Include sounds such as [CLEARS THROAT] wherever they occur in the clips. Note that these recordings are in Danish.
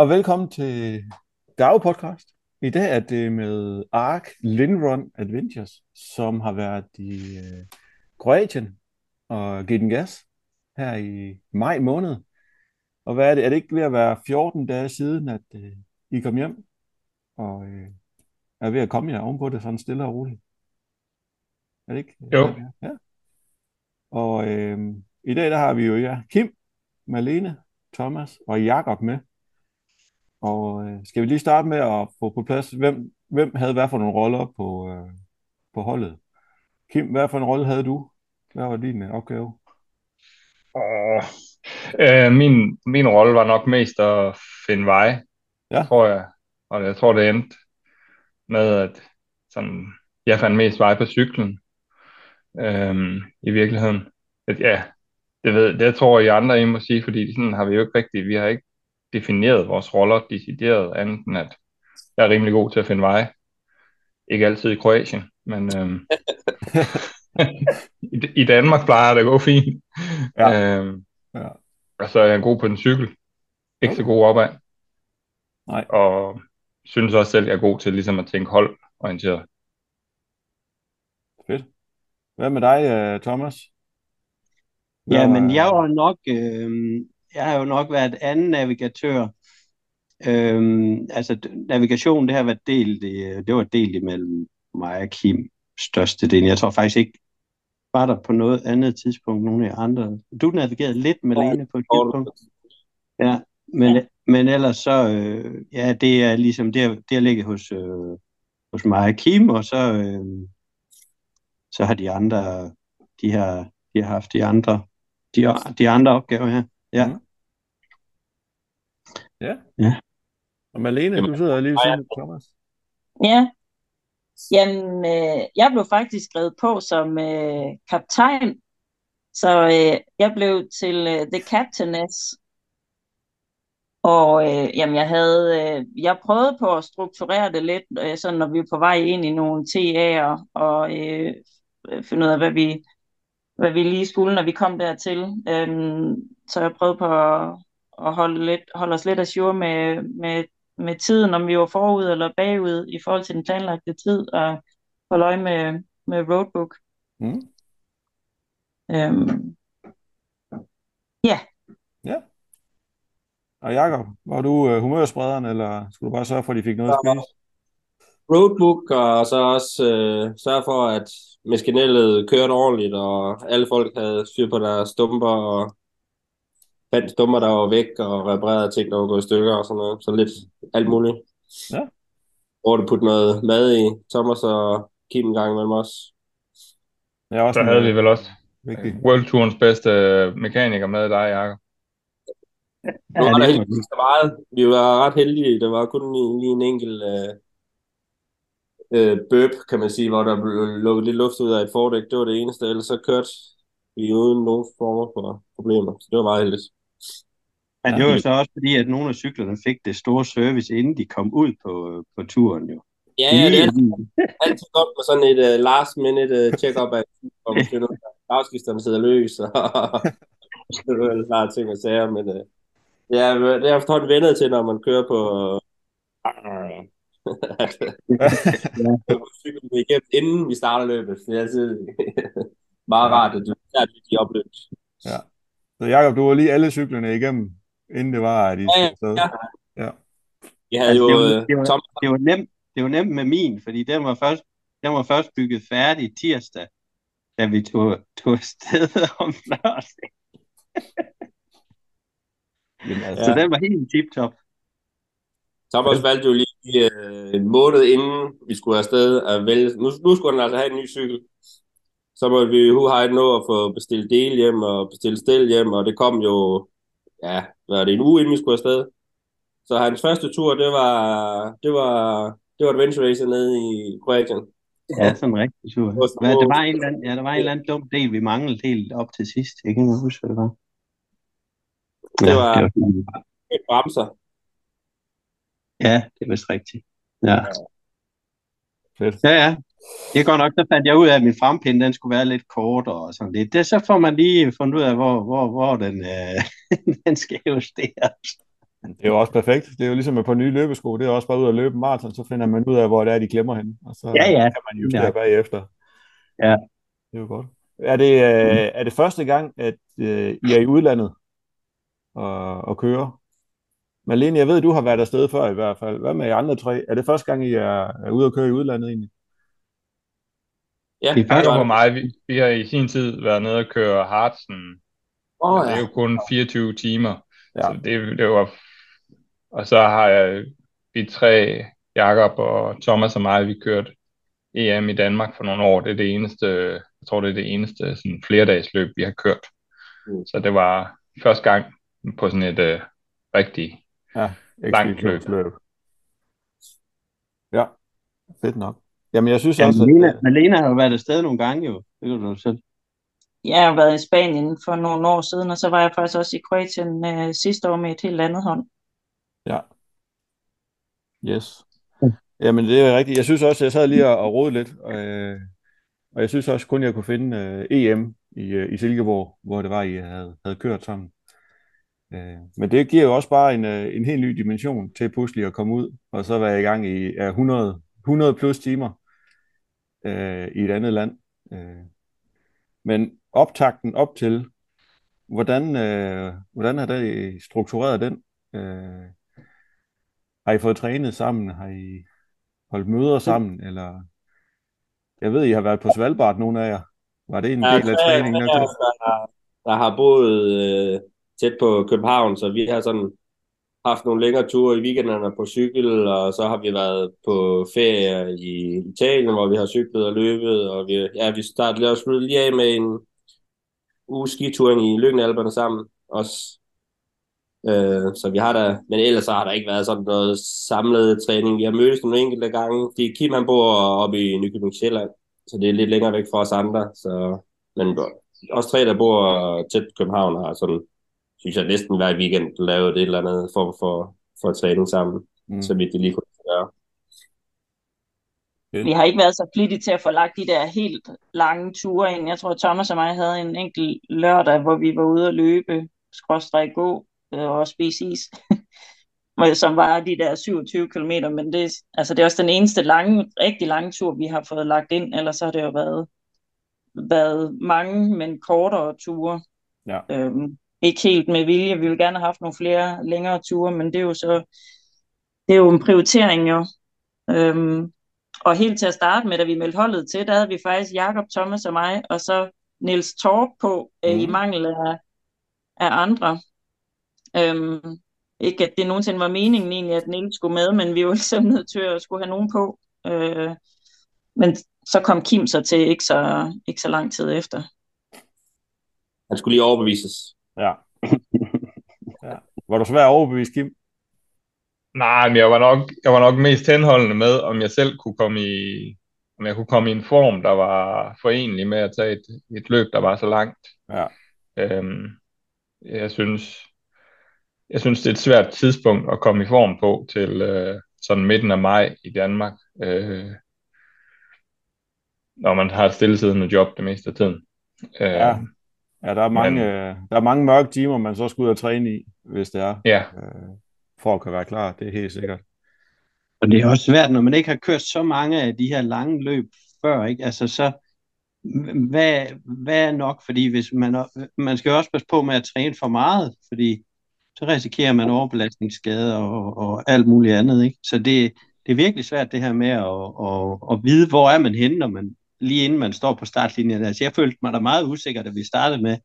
og velkommen til Dag Podcast. I dag er det med Ark Lindrun Adventures, som har været i øh, Kroatien og givet den gas her i maj måned. Og hvad er det? Er det ikke ved at være 14 dage siden, at øh, I kom hjem? Og øh, er ved at komme jer ovenpå det sådan stille og roligt? Er det ikke? Jo. Ja. Og øh, i dag der har vi jo ja, Kim, Malene, Thomas og Jakob med. Og øh, skal vi lige starte med at få på plads, hvem, hvem havde hvad for nogle roller på, øh, på holdet? Kim, hvad for en rolle havde du? Hvad var din øh, opgave? Og, øh, min, min rolle var nok mest at finde vej, Ja. tror jeg. Og jeg tror, det endte med, at sådan, jeg fandt mest vej på cyklen. Øhm, I virkeligheden. At, ja, det, ved, det tror jeg, I andre I må sige, fordi sådan har vi jo ikke rigtig, vi har ikke defineret vores roller decideret, andet end at jeg er rimelig god til at finde vej. Ikke altid i Kroatien, men øhm, [LAUGHS] i, I Danmark plejer det at gå fint. Ja. Øhm, Ja. og så er jeg god på en cykel. Ikke så god opad. Nej. Og synes også selv, at jeg er god til ligesom at tænke holdorienteret. Fedt. Hvad med dig, øh, Thomas? Hvad Ja, men jeg var nok, øh, jeg har jo nok været anden navigatør. Øhm, altså navigation, det har været delt, i, det var delt imellem mig og Kim størstedelen. Jeg tror faktisk ikke, var der på noget andet tidspunkt nogle af andre. Du navigerede lidt med Lene på et tidspunkt. Ja, men, men ellers så, øh, ja, det er ligesom, det har, det har ligget hos, øh, hos mig og Kim, og så, øh, så har de andre, de har, de har haft de andre, de, de andre opgaver her. Ja. Mhm. Ja. Ja. Og Malene, du sidder lige ved siden af Thomas. Ja. Jamen, øh, jeg blev faktisk skrevet på som øh, kaptajn, så øh, jeg blev til øh, The Captainess. Og øh, jamen, jeg havde, øh, jeg prøvede på at strukturere det lidt, øh, sådan når vi er på vej ind i nogle TA'er, og øh, finde ud af, hvad vi, hvad vi lige skulle, når vi kom dertil. Øhm, så jeg prøvede på at, at holde, lidt, holde os lidt ajour med, med med tiden, om vi var forud eller bagud i forhold til den planlagte tid, og holde øje med, med roadbook. Mm. Øhm, Og Jakob, var du øh, humørsprederen, eller skulle du bare sørge for, at de fik noget at spise? Roadbook, og så også øh, sørge for, at maskinellet kørte ordentligt, og alle folk havde styr på deres stumper, og fandt stumper, der var væk, og reparerede ting, der var gået i stykker, og sådan noget. Så lidt alt muligt. Ja. Hvor du putte noget mad i, Thomas og Kim en gang imellem os. Det er også Så havde vi vel også vigtigt. World Tourens bedste mekaniker med dig, Jacob. Nu var det der var så meget. Vi var ret heldige. Der var kun lige, lige en enkelt øh, øh, burp, kan man sige, hvor der blev lukket lidt luft ud af et fordæk. Det var det eneste. Ellers så kørte vi uden nogen former for problemer. Så det var meget heldigt. Men det var jo så også fordi, at nogle af cyklerne fik det store service, inden de kom ud på, på turen jo. Ja, ja, det er altid godt med sådan et uh, last minute uh, check-up af, at afskifterne sidder løs, og [LAUGHS] så er det klart ting og sager, men uh, ja, det er jeg efterhånden vendet til, når man kører på cyklen [LAUGHS] igennem, inden vi starter løbet. Det er altid [LAUGHS] meget rart, at du er de opløbet. Så Jakob, du var lige alle cyklerne igennem, inden det var, at I Ja, skulle afsted. ja. Jeg havde Altså, jo det, var, øh, det, var, Tom, det, var nemt, det var nemt med min, fordi den var først, den var først bygget færdig tirsdag, da vi tog, tog afsted [LAUGHS] om lørdag. Jamen, altså, Så den var helt tip-top. Thomas valgte jo lige øh, en måned inden vi skulle afsted at vælge. Nu, nu skulle han altså have en ny cykel. Så måtte vi hu hej nå at få bestilt del hjem og bestilt stel hjem, og det kom jo, ja, var det, en uge inden vi skulle afsted. Så hans første tur, det var, det var, det var adventure racer nede i Kroatien. Ja, sådan en rigtig tur. Hvad, det var en eller anden, ja, der var en eller anden dum del, vi manglede helt op til sidst. Jeg kan ikke huske, hvad det var. Det var- det var bremser. Ja, det er vist rigtigt. Ja. Fedt. Ja, ja. Det er godt nok, så fandt jeg ud af, at min frempinde, den skulle være lidt kortere og sådan lidt. Det, så får man lige fundet ud af, hvor, hvor, hvor den, øh, [LAUGHS] den skal justeres. Det er jo også perfekt. Det er jo ligesom at på nye løbesko. Det er også bare ud at løbe maraton, så finder man ud af, hvor det er, de glemmer hen. Og så Ja, ja. kan man justere Ja. bagefter. Ja. Det er jo godt. Er det, øh, er det første gang, at øh, I er i udlandet og, og kører? Malene, jeg ved, du har været afsted før i hvert fald. Hvad med jer andre tre? Er det første gang, I er, er ude at køre i udlandet egentlig? Ja, Det er og mig, vi, vi har i sin tid været nede og køre Hartsen. Åh, men det er ja. jo kun 24 timer. Ja. Så det, det var... Og så har jeg vi tre, Jakob og Thomas og mig, vi kørt EM i Danmark for nogle år. Det er det eneste, jeg tror, det er det eneste sådan flerdagsløb, vi har kørt. Mm. Så det var første gang på sådan et øh, rigtig Ja, Langt løb. ekspeditionsløb. Ja, fedt nok. Jamen, jeg synes Ja, også, Malena, at, Malena har jo været afsted nogle gange jo. Det kan du selv. Jeg har været i Spanien for nogle år siden, og så var jeg faktisk også i Kroatien øh, sidste år med et helt andet hold. ja. Yes. Jamen, det er rigtigt. Jeg synes også, jeg sad lige og, og rode lidt, øh, og jeg synes også kun, jeg kunne finde øh, EM i, øh, i Silkeborg, hvor det var, I havde, havde kørt sammen. Øh, men det giver jo også bare en, øh, en helt ny dimension til pludselig at komme ud, og så være i gang i ja, 100, 100 plus timer øh, i et andet land. Øh, men optakten op til, hvordan, øh, hvordan har det struktureret den? Øh, har I fået trænet sammen? Har I holdt møder sammen? Eller jeg ved, I har været på Svalbard, nogle af jer. Var det en er del af træningen? der, der har boet øh, tæt på København, så vi har sådan haft nogle længere ture i weekenderne på cykel, og så har vi været på ferie i Italien, hvor vi har cyklet og løbet, og vi, ja, vi startede også lige af med en uge skituring i Lyngenalperne sammen også. Øh, så vi har der, men ellers så har der ikke været sådan noget samlet træning. Vi har mødtes nogle enkelte gange, fordi Kim han bor oppe i Nykøbing Sjælland, så det er lidt længere væk fra os andre. Så, men også tre, der bor tæt på København, har sådan, synes jeg næsten hver weekend lavet et eller andet form for, for træning sammen, Mm. så vidt det lige kunne gøre. Vi har ikke været så flittige til at få lagt de der helt lange ture ind. Jeg tror, Thomas og mig havde en enkelt lørdag, hvor vi var ude at løbe, skråstrej gå øh, og spise is, [LAUGHS] som var de der 27 km. Men det, altså, det er også den eneste lange, rigtig lange tur, vi har fået lagt ind. Ellers så har det jo været, været mange, men kortere ture. Ja. Øhm, ikke helt med vilje. Vi ville gerne have haft nogle flere længere ture, men det er jo så det er jo en prioritering jo. Øhm, og helt til at starte med, da vi meldte holdet til, der havde vi faktisk Jakob, Thomas og mig, og så Niels Torp på, øh, i Mhm. mangel af, af andre. Øhm, ikke at det nogensinde var meningen egentlig, at Niels skulle med, men vi var [LAUGHS] ligesom nødt til at skulle have nogen på. Øh, men så kom Kim så til ikke så, ikke så lang tid efter. Han skulle lige overbevises. Ja. [LAUGHS] ja. Var du svær at overbevise, Kim? Nej, men jeg var nok, jeg var nok mest henholdende med, om jeg selv kunne komme i, om jeg kunne komme i en form, der var forenelig med at tage et, et løb, der var så langt. Ja. Øhm, jeg synes, jeg synes, det er et svært tidspunkt at komme i form på til øh, sådan midten af maj i Danmark, øh, når man har et stillesiddende job det meste af tiden. Øh, Ja. Ja, der er mange, Men- øh, der er mange mørke timer, man så skal ud og træne i, hvis det er, ja, øh, for at kunne være klar. Det er helt sikkert. Og det er også svært, når man ikke har kørt så mange af de her lange løb før, ikke? Altså så, hvad, hvad er nok? Fordi hvis man, man skal jo også passe på med at træne for meget, fordi så risikerer man overbelastningsskader og, og alt muligt andet, ikke? Så det, det er virkelig svært det her med at, at, at vide, hvor er man henne, når man, lige inden man står på startlinjen. Altså jeg følte mig da meget usikker, da vi startede med,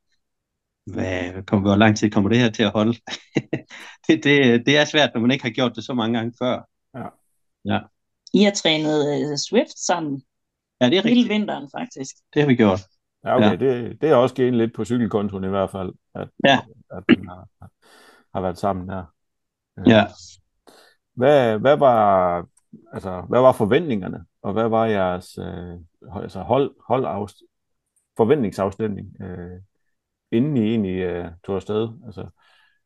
hvad, kom, hvor lang tid kommer det her til at holde? [LAUGHS] det, det, det er svært, når man ikke har gjort det så mange gange før. I har trænet uh, Swift sammen Ja, det er hele rigtigt. vinteren faktisk. Det har vi gjort. Ja, okay. Ja. Ja. Det, det er også givet lidt på cykelkontoen i hvert fald, at, Ja. at man har, har været sammen der. Øh, Ja. Hvad, hvad, var, altså, hvad var forventningerne, og hvad var jeres øh, hold- altså hold, holdafst, forventningsafstemning, øh, inden I egentlig øh, tog afsted? Altså,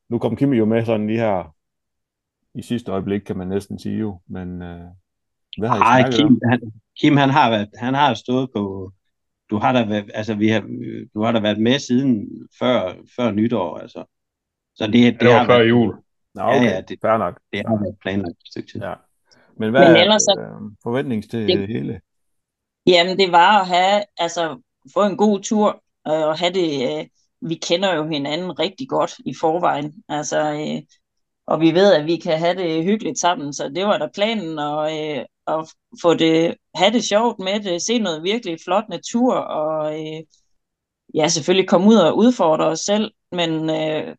nu kom Kim jo med sådan lige her i sidste øjeblik, kan man næsten sige jo, men øh, hvad har I Ej, om? Kim, han, Kim han har været, han har stået på, du har da været, altså vi har, du har da været med siden før, før nytår, altså. Så det, det, det var har før været, jul. Nå, okay. Ja, ja, ja, det- Fair nok. Det har været planlagt et stykke tid. Ja. Men hvad Men er ellers så- øh, forventnings til. Det- hele? Jamen, det var at have, altså, få en god tur, øh, og have det, øh, vi kender jo hinanden rigtig godt i forvejen, altså, øh, og vi ved, at vi kan have det hyggeligt sammen, så det var da planen, og, øh, at få det, have det sjovt med det, se noget virkelig flot natur, og øh, ja, selvfølgelig komme ud og udfordre os selv, men øh,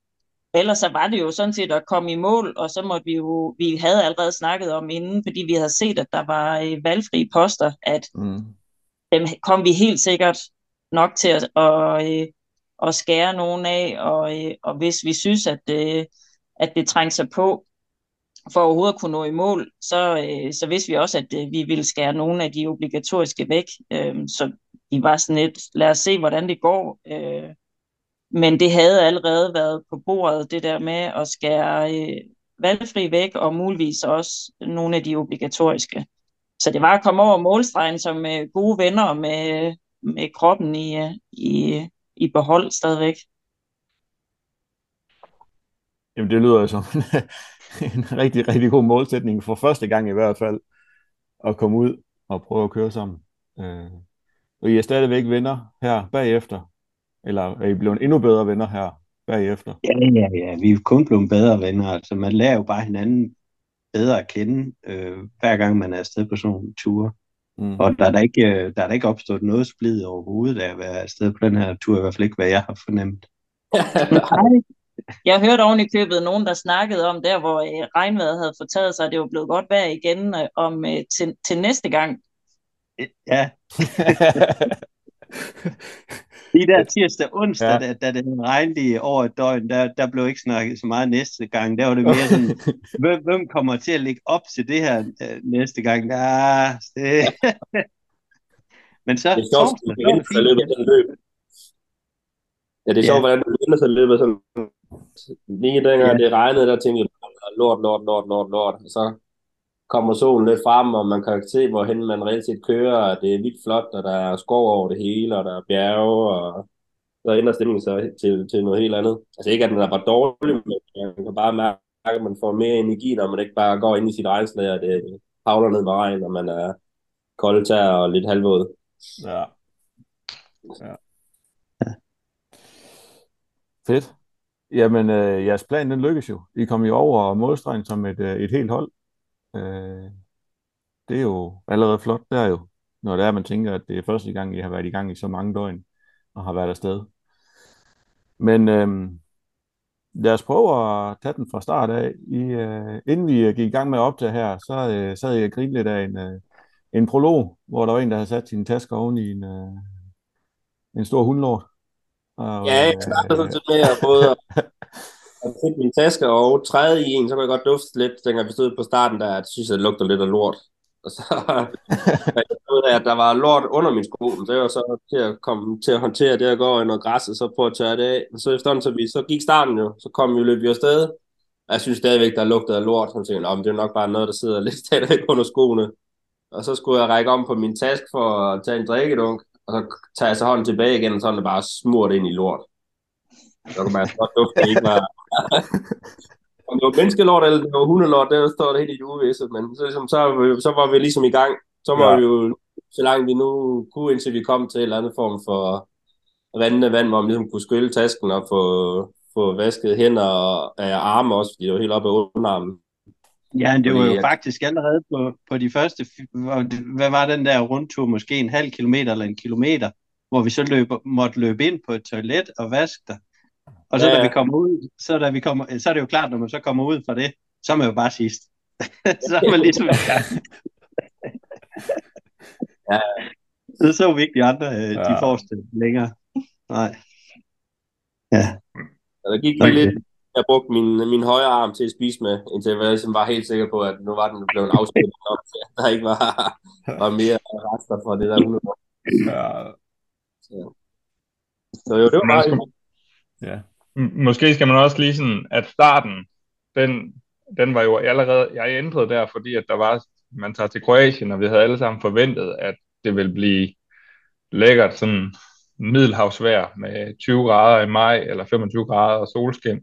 ellers så var det jo sådan set at komme i mål, og så måtte vi jo, vi havde allerede snakket om inden, fordi vi havde set, at der var øh, valgfri poster, at Mm. dem kom vi helt sikkert nok til at, at, øh, at skære nogen af, og, øh, og hvis vi synes, at, øh, at det trængte sig på, for overhovedet at kunne nå i mål, så, øh, så vidste vi også, at øh, vi ville skære nogle af de obligatoriske væk. Øh, så vi var sådan lidt, lad os se, hvordan det går. Øh, men det havde allerede været på bordet, det der med at skære øh, valgfri væk, og muligvis også nogle af de obligatoriske. Så det var at komme over målstregen som øh, gode venner med, med kroppen i, øh, i, i behold stadigvæk. Jamen, det lyder jo som en, [LAUGHS] en rigtig, rigtig god målsætning for første gang i hvert fald, at komme ud og prøve at køre sammen. Øh, og I er stadigvæk venner her bagefter, eller er I blevet endnu bedre venner her bagefter? Ja, ja, ja. Vi er kun blevet bedre venner. Altså, man lærer jo bare hinanden bedre at kende, øh, hver gang man er afsted på sådan nogle ture. Mm. Og der er der ikke, øh, der er der ikke opstået noget splid overhovedet af at være afsted på den her tur, i hvert fald ikke, hvad jeg har fornemt. [LAUGHS] Jeg hørte oven i købet nogen, der snakkede om der, hvor øh, regnvejret havde fortaget sig, at det var blevet godt vejr igen øh, om øh, til, til næste gang. Ja, [LAUGHS] [LAUGHS] lige der tirsdag onsdag, Ja. ja. da, da det regnede over et døgn, der, der blev ikke snakket så meget næste gang. Der var det mere sådan, [LAUGHS] hvem, hvem kommer til at lægge op til det her øh, næste gang? Ja, det... [LAUGHS] Men så Det er sjovt, at det sig løbet sådan løb. Ja, det er Ja. sjovt, hvordan du vinder sig løbet sådan Lige dengang Ja. det regnede, der tænkte jeg, lort, lort, lort, lort, lort. Og så kommer solen lidt frem, og man kan se, hvorhen man reelt set kører, og det er vildt flot, og der er skov over det hele, og der er bjerge, og så ændrer stemningen sig til, til noget helt andet. Altså ikke, at den er bare dårlig, men man kan bare mærke, at man får mere energi, når man ikke bare går ind i sit regnslag, og det havler ned med regn, og man er kold tær og lidt halvvåd. ja. ja. Fedt. Jamen, øh, jeres plan, den lykkes jo. I kom jo over målstregen som et, øh, et helt hold. Øh, det er jo allerede flot, det er jo, når det er, man tænker, at det er første gang, I har været i gang i så mange døgn, og har været afsted. Men øh, lad os prøve at tage den fra start af. I, øh, inden vi øh, gik i gang med at optage her, så øh, sad jeg og grinede lidt af en, øh, en prolog, hvor der var en, der havde sat sine tasker oven i en, øh, en stor hundlort. Og, Ja, jeg startede sådan set med at både [LAUGHS] jeg fik min taske og træde i en, så kunne jeg godt dufte lidt, dengang vi stod på starten der, at jeg synes, at det lugter lidt af lort. [LAUGHS] Og så fandt jeg ud at der var lort under min sko, så jeg var så til at komme til at håndtere det at gå i noget græs, og så prøve at tørre det af. Og så efterhånden, så, vi, så gik starten jo, så kom vi løb jo afsted. Og jeg synes stadigvæk, der lugtede af lort, så jeg tænkte, "Nå, men det er nok bare noget, der sidder lidt [LAUGHS] stadigvæk under skoene. Og så skulle jeg række om på min taske for at tage en drikkedunk, og så tager jeg så hånden tilbage igen, og så er det bare smurt ind i lort. Så kan man altså godt dufte, det ikke var... [LAUGHS] Om det var menneskelort, eller det var hundelort, der står det helt i det uvisse, men så, ligesom, så, var vi- så var vi ligesom i gang. Så var Ja. vi jo, så langt vi nu kunne, indtil vi kom til en eller anden form for rendende vand, hvor man ligesom kunne skylle tasken og få, få vasket hænder og af arme også, fordi det var helt oppe af underarmen. Ja, det var jo faktisk allerede på, på de første, hvad var den der rundtur, måske en halv kilometer eller en kilometer, hvor vi så løber, måtte løbe ind på et toilet og vaske dig. Og så Ja, da ja. vi kommer ud, så, da vi kommer, så er det jo klart, når man så kommer ud fra det, så er man jo bare sidst. [LAUGHS] så er man ligesom. [LAUGHS] Ja. Så så vi ikke de andre, øh, de Ja. forreste længere. Nej. Ja. Og der gik lige Okay. lidt, jeg brugte min, min højre arm til at spise med, indtil jeg ligesom var helt sikker på, at nu var den blevet afspillet nok, der ikke var, var mere rester fra det der [LAUGHS] hundelort. Ja, Så jo, det var meget ja. Måske skal man også lige sådan, at starten, den, den var jo allerede, jeg ændrede der, fordi at der var, man tager til Kroatien, og vi havde alle sammen forventet, at det ville blive lækkert sådan middelhavsvejr med 20 grader i maj, eller 25 grader og solskin.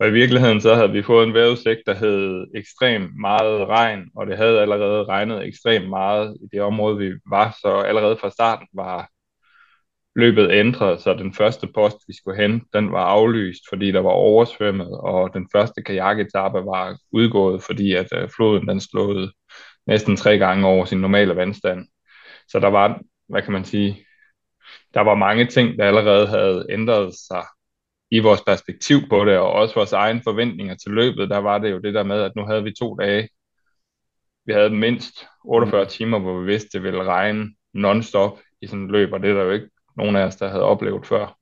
Og i virkeligheden så havde vi fået en vejrudsigt, der hed ekstremt meget regn, og det havde allerede regnet ekstremt meget i det område, vi var, så allerede fra starten var løbet ændret, så den første post, vi skulle hen, den var aflyst, fordi der var oversvømmet, og den første kajaketappe var udgået, fordi at øh, floden den slåede næsten tre gange over sin normale vandstand. Så der var, hvad kan man sige, der var mange ting, der allerede havde ændret sig i vores perspektiv på det, og også vores egne forventninger til løbet, der var det jo det der med, at nu havde vi to dage. Vi havde mindst 48 mm. timer, hvor vi vidste, det ville regne non-stop i sådan et løb, og det er der jo ikke nogen af os, der havde oplevet før.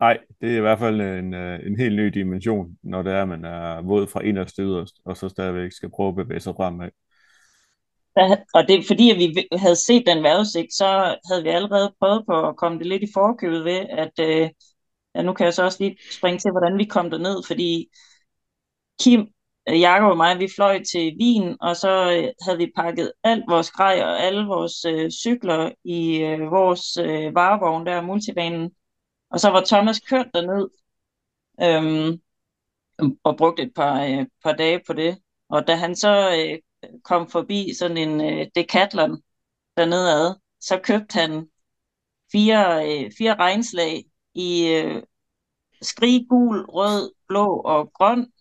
Nej, det er i hvert fald en, øh, en helt ny dimension, når det er, at man er våd fra inderst til yderst, og så stadigvæk skal prøve at bevæge sig fremad. Og det er fordi, at vi havde set den vejrudsigt, så havde vi allerede prøvet på at komme det lidt i forkøbet ved, at øh, ja, nu kan jeg så også lige springe til, hvordan vi kom derned, fordi Kim, Jakob og mig, vi fløj til Wien, og så øh, havde vi pakket alt vores grej og alle vores øh, cykler i øh, vores øh, varevogn der, multivanen, og så var Thomas kørt derned, øhm, og brugte et par, øh, par dage på det, og da han så øh, kom forbi sådan en øh, Decathlon dernede ad, så købte han fire, øh, fire regnslag i øh, skrig, gul, rød, blå og grøn.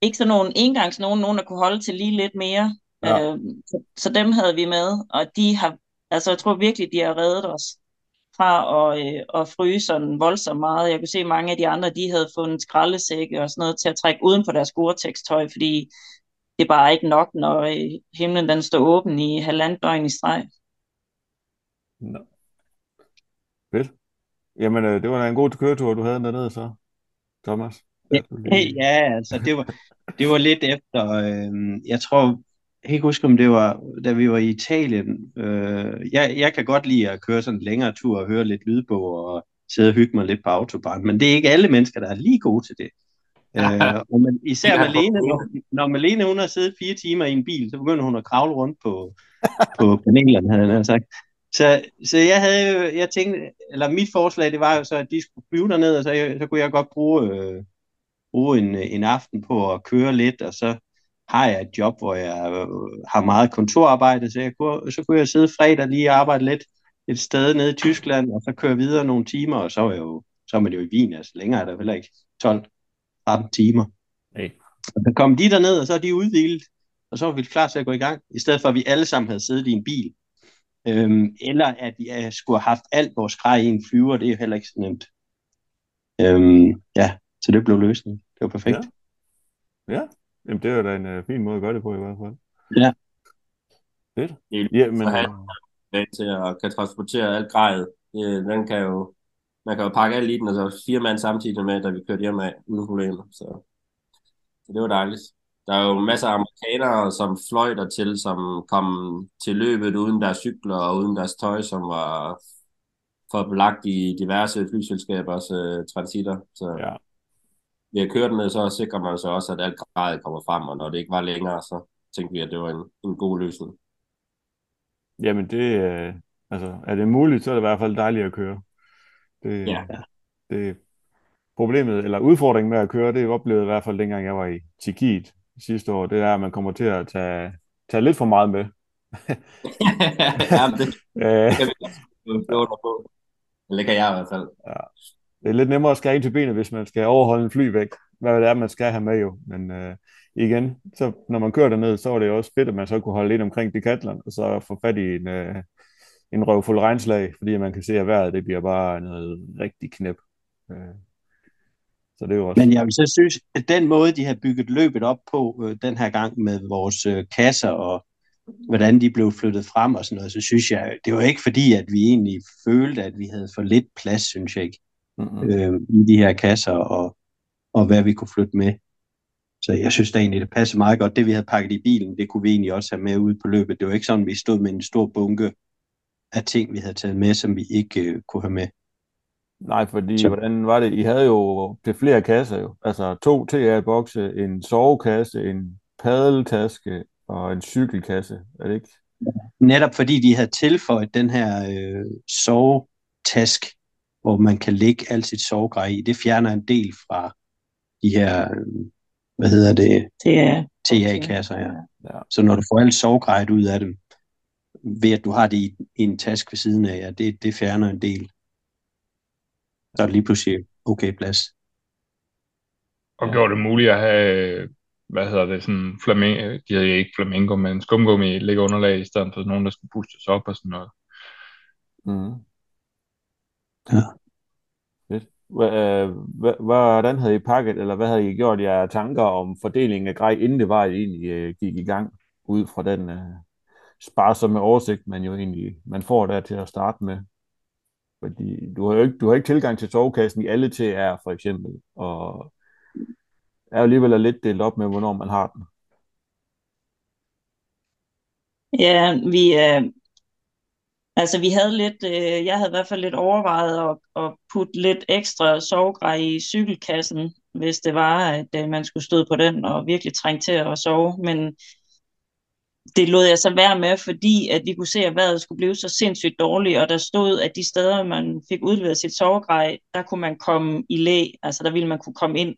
Ikke sådan nogle engangs nogen, nogen der kunne holde til lige lidt mere. Ja. Øh, så, så dem havde vi med, og de har, altså jeg tror virkelig, de har reddet os fra at, øh, at fryse sådan voldsomt meget. Jeg kunne se, mange af de andre, de havde fundet skraldesække og sådan noget til at trække uden for deres Gore-Tex-tøj, fordi det er bare ikke nok, når øh, himlen den står åben i halvandet døgn i streg. Nå. Fedt. Jamen, øh, det var da en god køretur, du havde dernede så, Thomas. Ja, altså det var, det var lidt efter, øh, jeg tror, jeg kan ikke huske, om det var, da vi var i Italien. Øh, jeg, jeg kan godt lide at køre sådan en længere tur og høre lidt lydbog og sidde og hygge mig lidt på autobahn, men det er ikke alle mennesker, der er lige gode til det. øh, og man, især ja, Malene, når, når Malene hun har siddet fire timer i en bil, så begynder hun at kravle rundt på, på panelerne, havde han sagt. Så, så jeg havde jeg tænkte, eller mit forslag, det var jo så, at de skulle flyve derned, og så, så kunne jeg godt bruge, øh, bruge en, en aften på at køre lidt, og så har jeg et job, hvor jeg øh, har meget kontorarbejde, så, jeg kunne, så kunne jeg sidde fredag lige og arbejde lidt et sted nede i Tyskland, og så køre videre nogle timer, og så er, jeg jo, så er man jo i Wien, altså længere er der heller ikke 12-13 timer. Hey. Og så kom de derned, og så er de udviklet, og så var vi klar til at gå i gang, i stedet for at vi alle sammen havde siddet i en bil, Øhm, eller at vi uh, skulle have haft alt vores grej i en flyver, det er heller ikke så nemt. Øhm, ja, så det blev løsningen. Det var perfekt. Ja, ja. Jamen, det er da en uh, fin måde at gøre det på i hvert fald. Ja. Fedt. Ja, men... Til at kan transportere alt grejet. Den kan jo, man kan jo pakke alt i den, og så fire mand samtidig med, da vi kørte hjem af, uden problemer. Så, så det var dejligt. Der er jo masser af amerikanere, som fløj der til, som kom til løbet uden deres cykler og uden deres tøj, som var belagt i diverse flyselskabers uh, transitter. Så ja. Ved at køre den så sikrer man så også, at alt grad kommer frem, og når det ikke var længere, så tænkte vi, at det var en, en god løsning. Jamen det, øh, altså er det muligt, så er det i hvert fald dejligt at køre. Det, ja. det, problemet, eller udfordringen med at køre, det oplevede i hvert fald dengang jeg var i Tjekkiet, sidste år, det er, at man kommer til at tage, tage lidt for meget med. ja, det, øh. det kan på. Det kan jeg i hvert fald. Ja. Det er lidt nemmere at skære ind til benet, hvis man skal overholde en flyvægt. Hvad det er, man skal have med jo. Men øh, igen, så når man kører derned, så var det jo også fedt, at man så kunne holde lidt omkring Decathlon, og så få fat i en, øh, en røvfuld regnslag, fordi man kan se, at vejret det bliver bare noget rigtig knep. Øh, så det er jo også... Men jeg vil så synes, at den måde, de har bygget løbet op på øh, den her gang med vores øh, kasser og hvordan de blev flyttet frem og sådan noget, så synes jeg, det var ikke fordi, at vi egentlig følte, at vi havde for lidt plads, synes jeg ikke, mm-hmm. øh, i de her kasser og, og hvad vi kunne flytte med. Så jeg synes da egentlig, det passer meget godt. Det, vi havde pakket i bilen, det kunne vi egentlig også have med ud på løbet. Det var ikke sådan, vi stod med en stor bunke af ting, vi havde taget med, som vi ikke øh, kunne have med. Nej, fordi så... hvordan var det? I havde jo til flere kasser jo. Altså to TA-bokse, en sovekasse, en padeltaske og en cykelkasse. Er det ikke? Netop fordi de havde tilføjet den her øh, sovetask, hvor man kan lægge alt sit sovegrej i. Det fjerner en del fra de her, hvad hedder det, Det er, TA-kasser her. Ja. Så når du får alt sovgrejet ud af dem, ved at du har det i, i en task ved siden af jer, det, det fjerner en del. Så er det lige pludselig okay plads. Og Ja. gjorde det muligt at have, hvad hedder det, sådan flamingo, de havde ikke flamingo, men skumgummi ligge underlag i stedet for nogen, der skulle pustes op og sådan noget. Mm. Ja. Øh, Hvordan havde I pakket, eller hvad havde I gjort jer tanker om fordelingen af grej, inden det var, at I egentlig øh, gik i gang, ud fra den øh, sparsomme oversigt, man jo egentlig man får der til at starte med? Fordi du har jo ikke, du har ikke tilgang til sovekassen i alle TR, for eksempel, og er jo alligevel lidt delt op med, hvornår man har den. Ja, vi, øh, altså vi havde lidt, øh, jeg havde i hvert fald lidt overvejet at, at putte lidt ekstra sovegrej i cykelkassen, hvis det var, at øh, man skulle stå på den og virkelig trænge til at sove, men det lod jeg så være med, fordi at vi kunne se, at vejret skulle blive så sindssygt dårligt, og der stod, at de steder, man fik udleveret sit sovegrej, der kunne man komme i læ, altså der ville man kunne komme ind,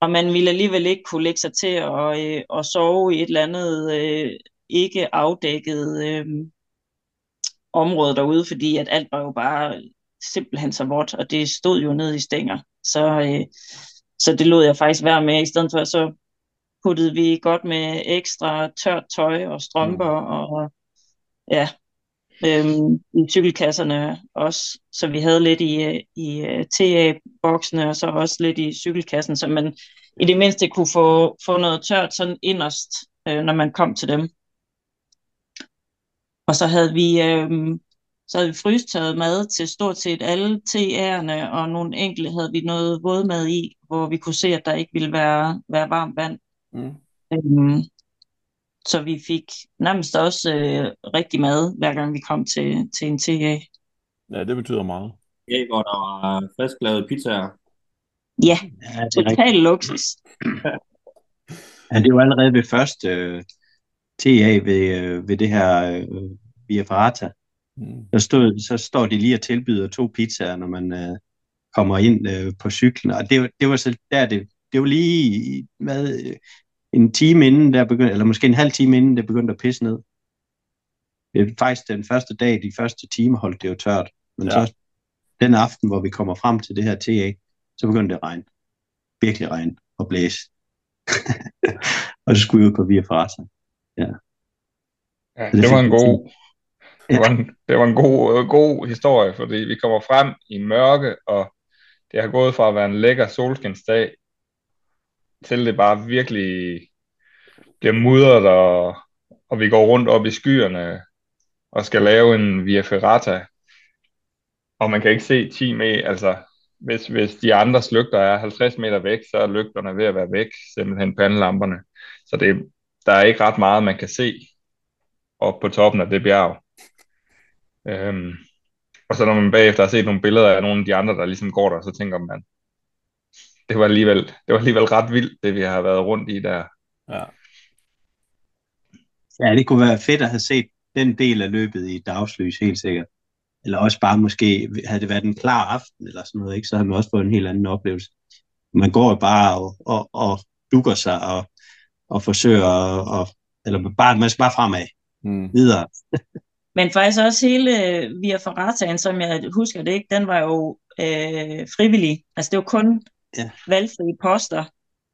og man ville alligevel ikke kunne lægge sig til at, øh, at sove i et eller andet øh, ikke afdækket øh, område derude, fordi at alt var jo bare simpelthen så vådt, og det stod jo ned i stænger. Så, øh, så det lod jeg faktisk være med, i stedet for så puttede vi godt med ekstra tørt tøj og strømper mm. og ja, øhm, i cykelkasserne også, så vi havde lidt i, øh, i uh, TA-boksene og så også lidt i cykelkassen, så man i det mindste kunne få, få noget tørt sådan inderst, øh, når man kom til dem. Og så havde vi, øh, så havde vi frystørret mad til stort set alle TA'erne, og nogle enkelte havde vi noget vådmad i, hvor vi kunne se, at der ikke ville være, være varmt vand. Mm. Øhm, så vi fik nærmest også øh, rigtig mad, hver gang vi kom til, til en TA. Ja, det betyder meget. Ja, hvor der var frisklavet pizzaer. Ja, Ja, er rigtigt. total luksus. Ja, det var allerede ved første TA ved, øh, ved det her øh, Via Ferrata. Mm. Der stod, så står de lige og tilbyder to pizzaer, når man øh, kommer ind øh, på cyklen. Og det, var- det var så der, det, det var lige hvad, øh, en time inden, der begyndte, eller måske en halv time inden, det begyndte at pisse ned. Det er faktisk den første dag, de første timer holdt det jo tørt. Men ja. så den aften, hvor vi kommer frem til det her TA, så begyndte det at regne. Virkelig regne og blæse. [LAUGHS] og så skulle vi ud på Via Ferrata. Ja, det det var en god, Ja. det var en, det var en god, øh, god historie, fordi vi kommer frem i mørke, og det har gået fra at være en lækker solskinsdag, til det bare virkelig bliver mudret, og, og vi går rundt op i skyerne, og skal lave en Via Ferrata, og man kan ikke se 10 meter, altså hvis, hvis de andres lygter er 50 meter væk, så er lygterne ved at være væk, simpelthen pandelamperne. Så det, der er ikke ret meget, man kan se op på toppen af det bjerg. Øhm, og så når man bagefter har set nogle billeder af nogle af de andre, der ligesom går der, så tænker man, det var alligevel, det var alligevel ret vildt, det vi har været rundt i der. Ja. Ja, det kunne være fedt at have set den del af løbet i dagslys, helt sikkert. Eller også bare måske, havde det været en klar aften eller sådan noget, ikke, så havde man også fået en helt anden oplevelse. Man går jo bare og, og, og dukker sig og, og forsøger, at, og, eller bare, man skal bare fremad, Mm. videre. [LAUGHS] Men faktisk også hele Via Ferrataen, som jeg husker det ikke, den var jo øh, frivillig. Altså det var kun Ja. valgfrie poster.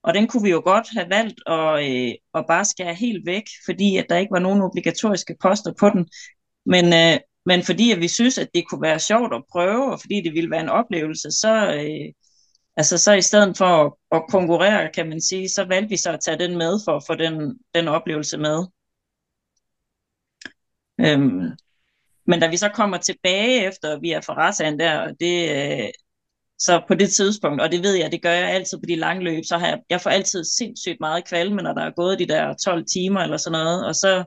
Og den kunne vi jo godt have valgt at, øh, at bare skære helt væk, fordi at der ikke var nogen obligatoriske poster på den. Men, øh, men fordi at vi synes, at det kunne være sjovt at prøve, og fordi det ville være en oplevelse, så, øh, altså så i stedet for at, at konkurrere, kan man sige, så valgte vi så at tage den med for at få den, den oplevelse med. Øhm, men da vi så kommer tilbage efter vi er Ferrataen der, og det, øh, så på det tidspunkt, og det ved jeg, det gør jeg altid på de lange løb, så har jeg, jeg får altid sindssygt meget kvalme, når der er gået de der 12 timer eller sådan noget, og så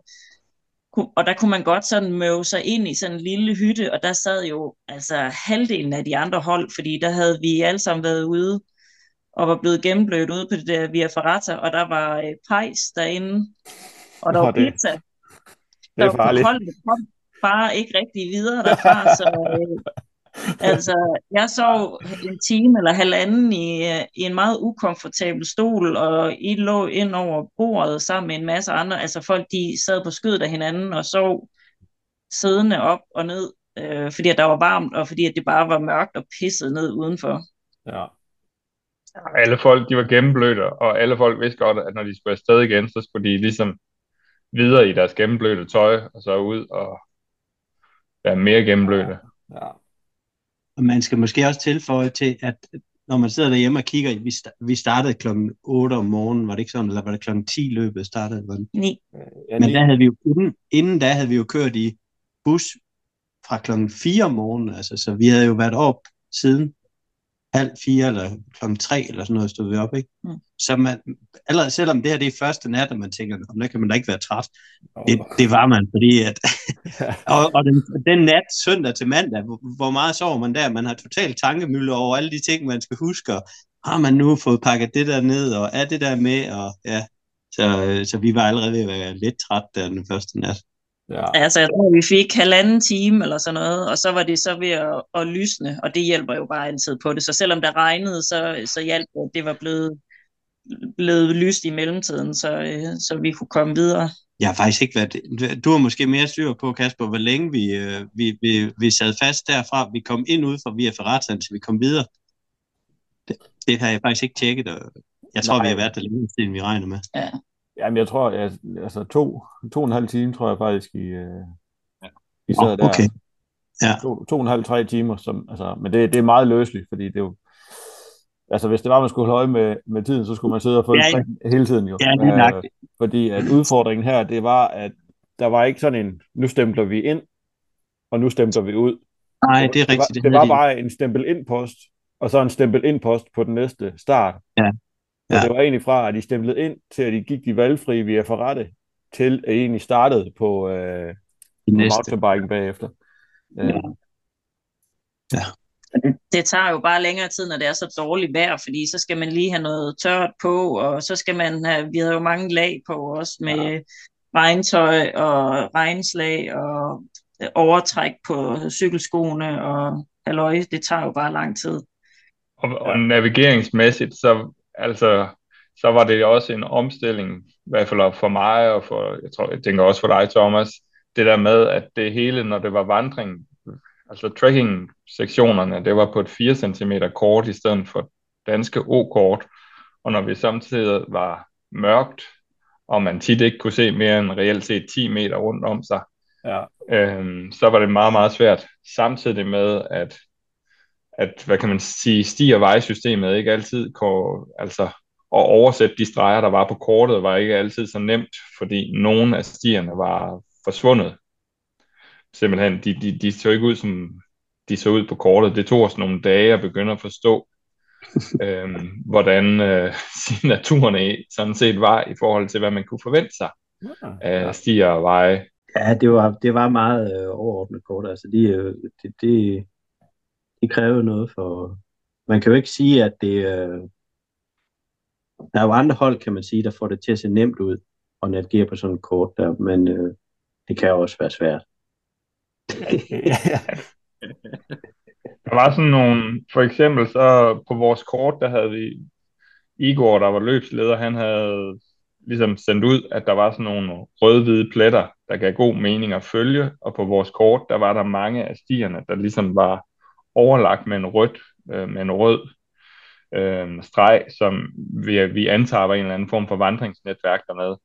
og der kunne man godt sådan møve sig ind i sådan en lille hytte, og der sad jo altså halvdelen af de andre hold, fordi der havde vi alle sammen været ude, og var blevet gennemblødt ude på det der Via Ferrata, og der var øh, pejs derinde, og der Nå, var det- pizza, Det er der var farligt. holdet kom bare ikke rigtig videre derfra, så, øh, altså, jeg sov en time eller halvanden i, i en meget ukomfortabel stol, og I lå ind over bordet sammen med en masse andre. Altså folk, de sad på skødet af hinanden og sov siddende op og ned, øh, fordi at der var varmt, og fordi at det bare var mørkt og pisset ned udenfor. Ja. Alle folk, de var gennemblødte, og alle folk vidste godt, at når de skulle afsted igen, så skulle de ligesom videre i deres gennemblødte tøj, og så ud og være mere gennemblødte. Ja. Og man skal måske også tilføje til, at når man sidder derhjemme og kigger, vi, sta- vi startede klokken 8 om morgenen, var det ikke sådan, eller var det klokken 10 løbet startede? Var det? Ni. Ja, Men der havde vi jo, inden, inden da havde vi jo kørt i bus fra klokken 4 om morgenen, altså, så vi havde jo været op siden halv fire eller klokken tre eller sådan noget stod vi op, ikke? Mm. Så man, allerede selvom det her det er første nat, og man tænker, om der kan man da ikke være træt. Det, det var man, fordi at, [LAUGHS] og, og den, den nat, søndag til mandag, hvor, hvor meget sover man der? Man har totalt tankemølle over alle de ting, man skal huske, og har man nu fået pakket det der ned, og er det der med, og ja, så, øh, så vi var allerede ved at være lidt træt der den første nat. Ja. Altså, jeg tror, vi fik halvanden time eller sådan noget, og så var det så ved at, at lysne, og det hjælper jo bare altid på det. Så selvom der regnede, så, så hjalp det, at det var blevet, blevet lyst i mellemtiden, så, øh, så vi kunne komme videre. Jeg har faktisk ikke været... Du har måske mere styr på, Kasper, hvor længe vi, øh, vi, vi, vi sad fast derfra. Vi kom ind ud fra via Ferratan, så vi kom videre. Det, det har jeg faktisk ikke tjekket, og jeg tror, Nej. vi har været der længe siden, vi regner med. Jamen, jeg tror, jeg, altså to, to og en halv time, tror jeg faktisk, I, øh, I Nå, sad der. okay. Ja. To, to og en halv, tre timer, som, altså, men det, det er meget løsligt, fordi det er jo, altså hvis det var, man skulle holde øje med, med tiden, så skulle man sidde og følge Ja, ja. ja, hele tiden jo. Ja, lige Øh, nøjagtigt. fordi at udfordringen her, det var, at der var ikke sådan en, nu stempler vi ind, og nu stempler vi ud. Nej, det er det var, rigtigt. det var bare en stempel ind post, og så en stempel ind post på den næste start. Ja. Ja. Ja. det var egentlig fra, at de stemplede ind, til at de gik de valgfrie via forrette, til at de egentlig startede på, øh, Det på næste. mountainbiken bagefter. Øh, Ja. Det tager jo bare længere tid, når det er så dårligt vejr, fordi så skal man lige have noget tørt på, og så skal man have, vi havde jo mange lag på også med ja. regntøj og regnslag og overtræk på cykelskoene og halløj, det tager jo bare lang tid. Og, og navigeringsmæssigt, så, altså, så var det også en omstilling, i hvert fald for mig, og for, jeg tror, jeg tænker også for dig, Thomas, det der med, at det hele, når det var vandring, altså trekking-sektionerne, det var på et 4 cm kort i stedet for danske O-kort, og når vi samtidig var mørkt, og man tit ikke kunne se mere end reelt set 10 meter rundt om sig, ja. øhm, så var det meget, meget svært, samtidig med, at, at hvad kan man sige, sti- og vejsystemet ikke altid kunne, altså at oversætte de streger, der var på kortet, var ikke altid så nemt, fordi nogle af stierne var forsvundet. Simpelthen, de, de, de så ikke ud, som de så ud på kortet. Det tog os nogle dage at begynde at forstå, [LAUGHS] øhm, hvordan øh, [LAUGHS] signaturerne sådan set var i forhold til, hvad man kunne forvente sig af stier og veje. Ja, det var, det var meget øh, overordnet kort. Altså, de, øh, det, det, det kræver noget for... Man kan jo ikke sige, at det... Øh, der er jo andre hold, kan man sige, der får det til at se nemt ud og navigere på sådan et kort der, men øh, det kan jo også være svært. [LAUGHS] Der var sådan nogle, for eksempel så på vores kort, der havde vi Igor, der var løbsleder, han havde ligesom sendt ud, at der var sådan nogle rødhvide pletter, der gav god mening at følge, og på vores kort, der var der mange af stierne, der ligesom var overlagt med en rød, øh, med en rød øh, streg, som vi, vi antager var en eller anden form for vandringsnetværk dernede.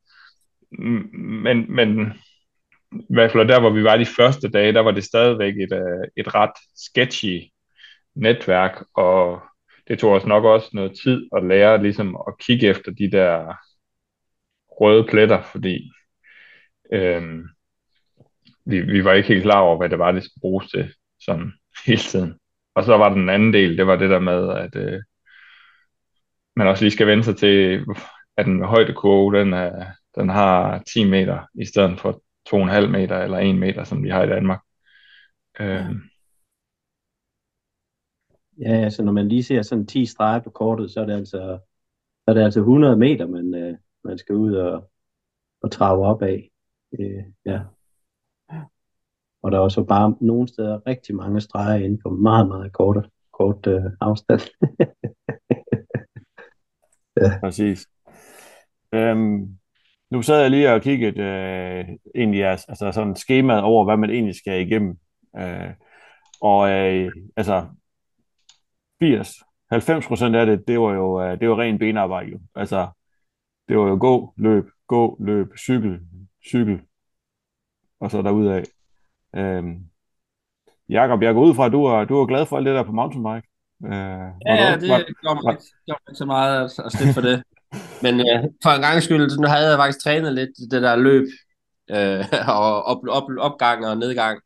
Men, men i hvert fald der, hvor vi var de første dage, der var det stadigvæk et, øh, et ret sketchy netværk, og det tog os nok også noget tid at lære ligesom at kigge efter de der røde pletter, fordi øhm, vi, vi var ikke helt klar over, hvad det var, det skulle bruges til sådan [LAUGHS] hele tiden. Og så var den anden del, det var det der med, at øh, man også lige skal vende sig til, at en højdekurve, den, er, den har 10 meter i stedet for 2,5 meter eller 1 meter, som vi har i Danmark. Øh. Ja, altså når man lige ser sådan 10 streger på kortet, så er det altså, så er det altså 100 meter, man, øh, man skal ud og, og trave op af. Øh, ja og der er også bare nogle steder rigtig mange streger inden for meget, meget kort, kort øh, afstand. [LAUGHS] ja. Præcis. Øhm, nu sad jeg lige og kiggede øh, egentlig altså sådan skemaet over, hvad man egentlig skal igennem. Øh, og øh, altså 80, 90 procent af det, det var jo øh, det var ren benarbejde. Jo. Altså, det var jo gå, løb, gå, løb, cykel, cykel, og så derudad. Øhm, Jakob, jeg går ud fra, at du er, du er glad for alt det der på mountainbike. Øh, ja, det var, gjorde mig, ikke, ikke så meget at, at slippe for det. [LAUGHS] Men øh, for en gang skyld, nu havde jeg faktisk trænet lidt det der løb, øh, [LAUGHS] og op, op, opgang og nedgang.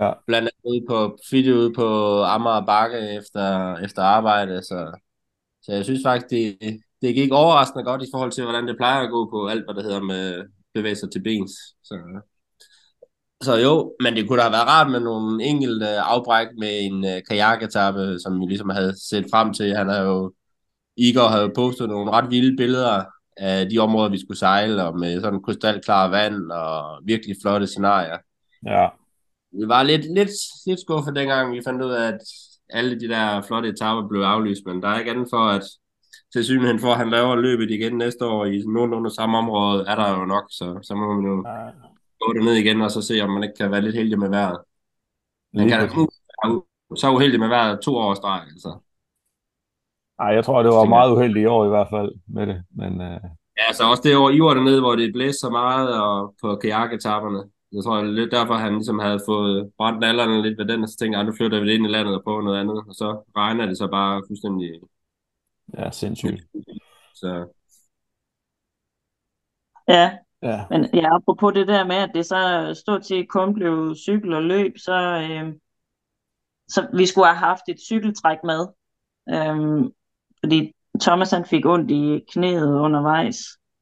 Ja. Blandt andet ude på video ude på Amager Bakke efter, efter arbejde, så, så jeg synes faktisk, det, det gik overraskende godt i forhold til, hvordan det plejer at gå på alt, hvad der hedder med bevæge sig til bens. Så, så jo, men det kunne da have været rart med nogle enkelte afbræk med en uh, kajaketappe, som vi ligesom havde set frem til. Han har jo, Igor havde postet nogle ret vilde billeder af de områder, vi skulle sejle, og med sådan krystalklare vand og virkelig flotte scenarier. Ja. Vi var lidt, lidt, lidt skuffet dengang, vi fandt ud af, at alle de der flotte etapper blev aflyst, men der er ikke andet for, at til synligheden for, at han laver løbet igen næste år i nogenlunde samme område, er der jo nok, så, så må man jo ja. Gå ned igen, og så se, om man ikke kan være lidt heldig med vejret. Man kan da så uheldig med vejret to år streg, altså. Nej, jeg tror, det var meget uheldigt i år i hvert fald med det, men... Uh... Ja, altså også det år, I var dernede, hvor det blæste så meget, og på kajaketapperne. Jeg tror, det er lidt derfor, han ligesom havde fået brændt nallerne lidt ved den, og så tænkte jeg, nu flytter vi det ind i landet og på noget andet, og så regner det så bare fuldstændig Ja, sindssygt. Så. Ja, ja. men ja, apropos det der med, at det så stort set kun blev cykel og løb, så, øh, så vi skulle have haft et cykeltræk med. Øh, fordi Thomas han fik ondt i knæet undervejs.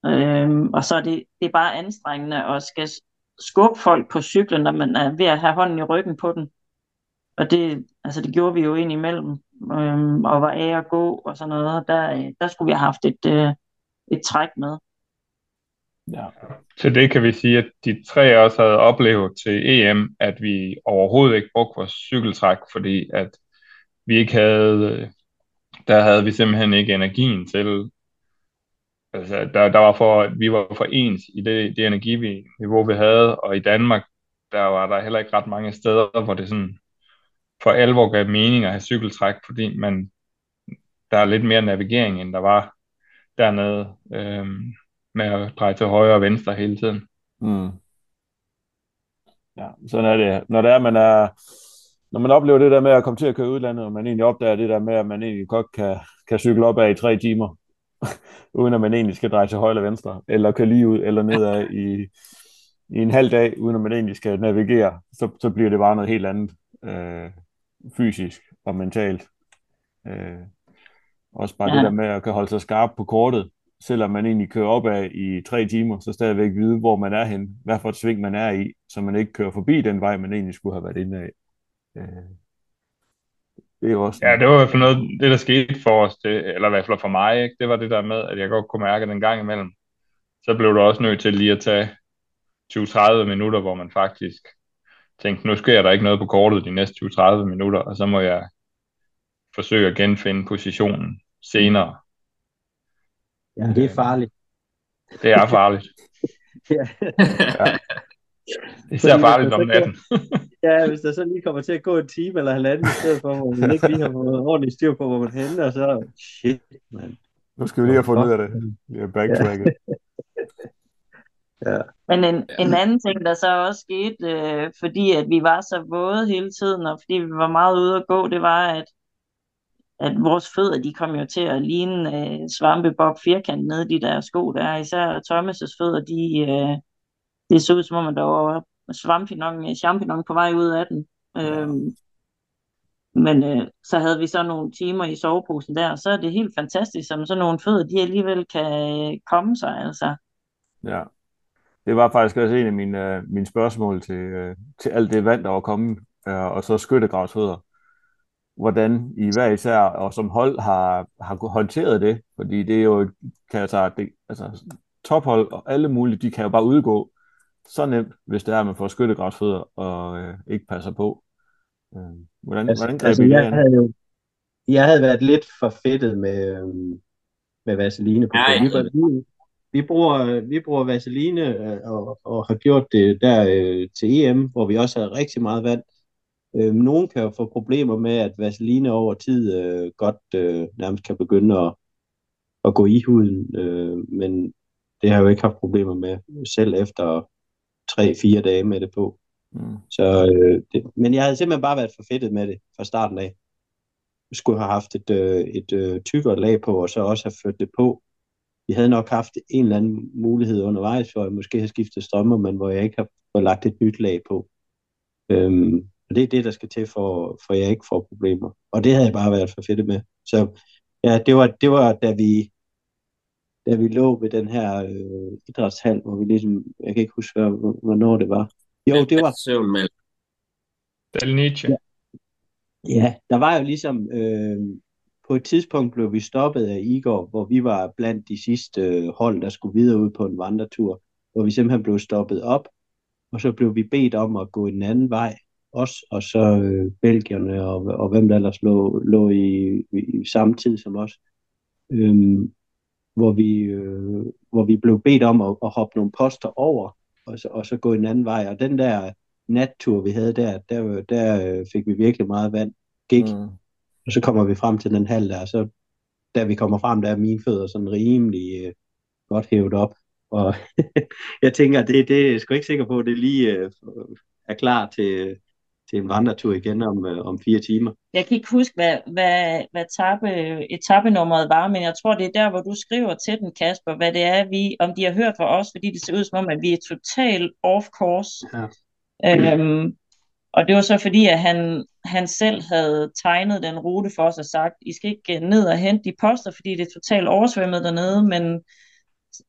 Øh, og så er det, det er bare anstrengende at skal skubbe folk på cyklen, når man er ved at have hånden i ryggen på den. Og det, altså det gjorde vi jo ind imellem øhm, og var af at gå og sådan noget, der, øh, der skulle vi have haft et, øh, et træk med. Ja. Så det kan vi sige, at de tre også havde oplevet til EM, at vi overhovedet ikke brugte vores cykeltræk, fordi at vi ikke havde, øh, der havde vi simpelthen ikke energien til, altså der, der var for, vi var for ens i det, det energiniveau, vi havde, og i Danmark, der var der heller ikke ret mange steder, hvor det sådan for alvor gav mening at have cykeltræk, fordi man, der er lidt mere navigering, end der var dernede, Øhm, med at dreje til højre og venstre hele tiden. Mm. Ja, sådan er det. Når det er, man er, når man oplever det der med at komme til at køre udlandet, og man egentlig opdager det der med, at man egentlig godt kan, kan cykle op af i tre timer, [LAUGHS] uden at man egentlig skal dreje til højre eller venstre, eller køre lige ud eller nedad [LAUGHS] i, i en halv dag, uden at man egentlig skal navigere, så, så bliver det bare noget helt andet. Øh, fysisk og mentalt. Øh, også bare ja. det der med at kan holde sig skarp på kortet, selvom man egentlig kører op af i tre timer, så stadigvæk vide, hvor man er hen, hvad for et sving man er i, så man ikke kører forbi den vej, man egentlig skulle have været inde af. Øh, det er også... Ja, det var i hvert fald noget, det der skete for os, det, eller i hvert fald for mig, ikke? det var det der med, at jeg godt kunne mærke den gang imellem. Så blev du også nødt til lige at tage 20-30 minutter, hvor man faktisk tænkte, nu sker der ikke noget på kortet de næste 20-30 minutter, og så må jeg forsøge at genfinde positionen senere. Ja, det er farligt. Det er [LAUGHS] farligt. ja. ja. Især farligt om natten. ja, hvis der så lige kommer til at gå en time eller halvanden i stedet for, hvor man ikke lige har fået ordentligt styr på, hvor man hænder, så shit, man. Nu skal vi lige have fundet ud af det. Vi er backtracket. [LAUGHS] Ja. Men en, en anden ting, der så også skete, øh, fordi at vi var så våde hele tiden, og fordi vi var meget ude at gå, det var, at, at vores fødder, de kom jo til at ligne øh, svampebob firkant nede de der sko der. Især Thomas' fødder, de, øh, det så ud som om, der var svampinong, champignon på vej ud af den. Øhm, men øh, så havde vi så nogle timer i soveposen der, og så er det helt fantastisk, som sådan nogle fødder, de alligevel kan øh, komme sig, altså. Ja, det var faktisk også en af mine, uh, mine spørgsmål til, uh, til alt det vand, der var kommet, uh, og så skyttegravsfødder. Hvordan I hver især og som hold har, har håndteret det, fordi det er jo, kan jeg sige, det, altså tophold og alle mulige, de kan jo bare udgå, så nemt, hvis det er, at man får skyttegravsfødder og øh, ikke passer på. Øh, hvordan, Altså, hvordan greb altså I jeg havde jo jeg havde været lidt for fedtet med, øhm, med vaseline på. Ja. vi, var- vi, vi, bruger, vi bruger vaseline øh, og, og har gjort det der øh, til EM, hvor vi også havde rigtig meget vand. Øh, nogen kan jo få problemer med, at vaseline over tid øh, godt øh, nærmest kan begynde at, at gå i huden, øh, men det har jeg jo ikke haft problemer med, selv efter 3-4 dage med det på. Mm. Så, øh, det, men jeg havde simpelthen bare været for fedtet med det fra starten af. Jeg skulle have haft et, øh, et øh, tykkere lag på, og så også have ført det på. Vi havde nok haft en eller anden mulighed undervejs, hvor jeg måske har skiftet strømmer, men hvor jeg ikke har fået lagt et nyt lag på. Øhm, og det er det, der skal til, for, for jeg ikke får problemer. Og det havde jeg bare været for fedtet med. Så ja, det var, det var da vi da vi lå ved den her øh, idrætshal, hvor vi ligesom, jeg kan ikke huske, hvor- hvornår det var. Jo, det var, Søvn med. Del Nietzsche. Ja, der var jo ligesom, øh, på et tidspunkt blev vi stoppet af Igor, hvor vi var blandt de sidste øh, hold, der skulle videre ud på en vandretur, hvor vi simpelthen blev stoppet op, og så blev vi bedt om at gå en anden vej, os og så øh, belgierne og, og hvem der ellers lå, lå i, i, i samme tid som os, øhm, hvor, vi, øh, hvor vi blev bedt om at, at hoppe nogle poster over, og så, og så gå en anden vej, og den der nattur, vi havde der, der, der øh, fik vi virkelig meget vand, gik, Mm. og så kommer vi frem til den hal der, og så da vi kommer frem, der er mine fødder sådan rimelig øh, godt hævet op. Og [LAUGHS] jeg tænker, det, det er jeg sgu ikke sikker på, at det lige øh, er klar til, til en vandretur igen om, øh, om fire timer. Jeg kan ikke huske, hvad, hvad, hvad etape, etappenummeret var, men jeg tror, det er der, hvor du skriver til den, Kasper, hvad det er, vi, om de har hørt fra os, fordi det ser ud som om, at vi er totalt off-course. Ja. Øhm, og det var så fordi, at han, han selv havde tegnet den rute for os og sagt, I skal ikke ned og hente de poster, fordi det er totalt oversvømmet dernede, men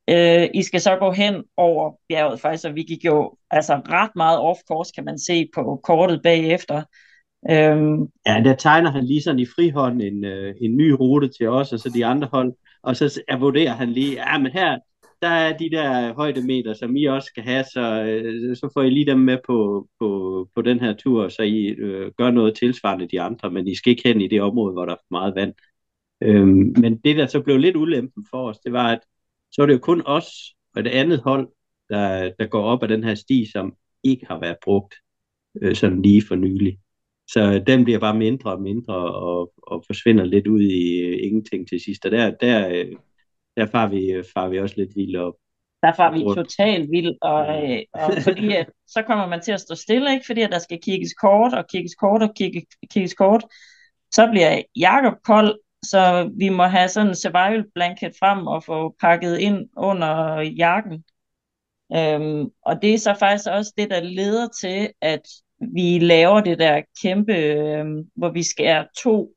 øh, I skal så gå hen over bjerget faktisk, og vi gik jo altså ret meget off-course, kan man se på kortet bagefter. Øhm, Ja, der tegner han lige sådan i frihånd en, øh, en ny rute til os, og så de andre hold, og så vurderer han lige, ja, men her, der er de der højdemeter, som I også skal have, så, øh, så får I lige dem med på, på, på den her tur, så I øh, gør noget tilsvarende de andre, men I skal ikke hen i det område, hvor der er for meget vand. Øhm, men det, der så blev lidt ulempen for os, det var, at så er det jo kun os og det andet hold, der, der går op ad den her sti, som ikke har været brugt øh, sådan lige for nylig. Så den bliver bare mindre og mindre og, og forsvinder lidt ud i øh, ingenting til sidst. Og der, der, øh, der far vi, far vi også lidt vildt op. der var vi totalt vild, og, øh, og fordi at, så kommer man til at stå stille, ikke? fordi at der skal kigges kort, og kigges kort, og kigges, kigges kort. Så bliver Jakob kold, så vi må have sådan en survival blanket frem og få pakket ind under jakken. Øhm, og det er så faktisk også det, der leder til, at vi laver det der kæmpe, øhm, hvor vi skærer to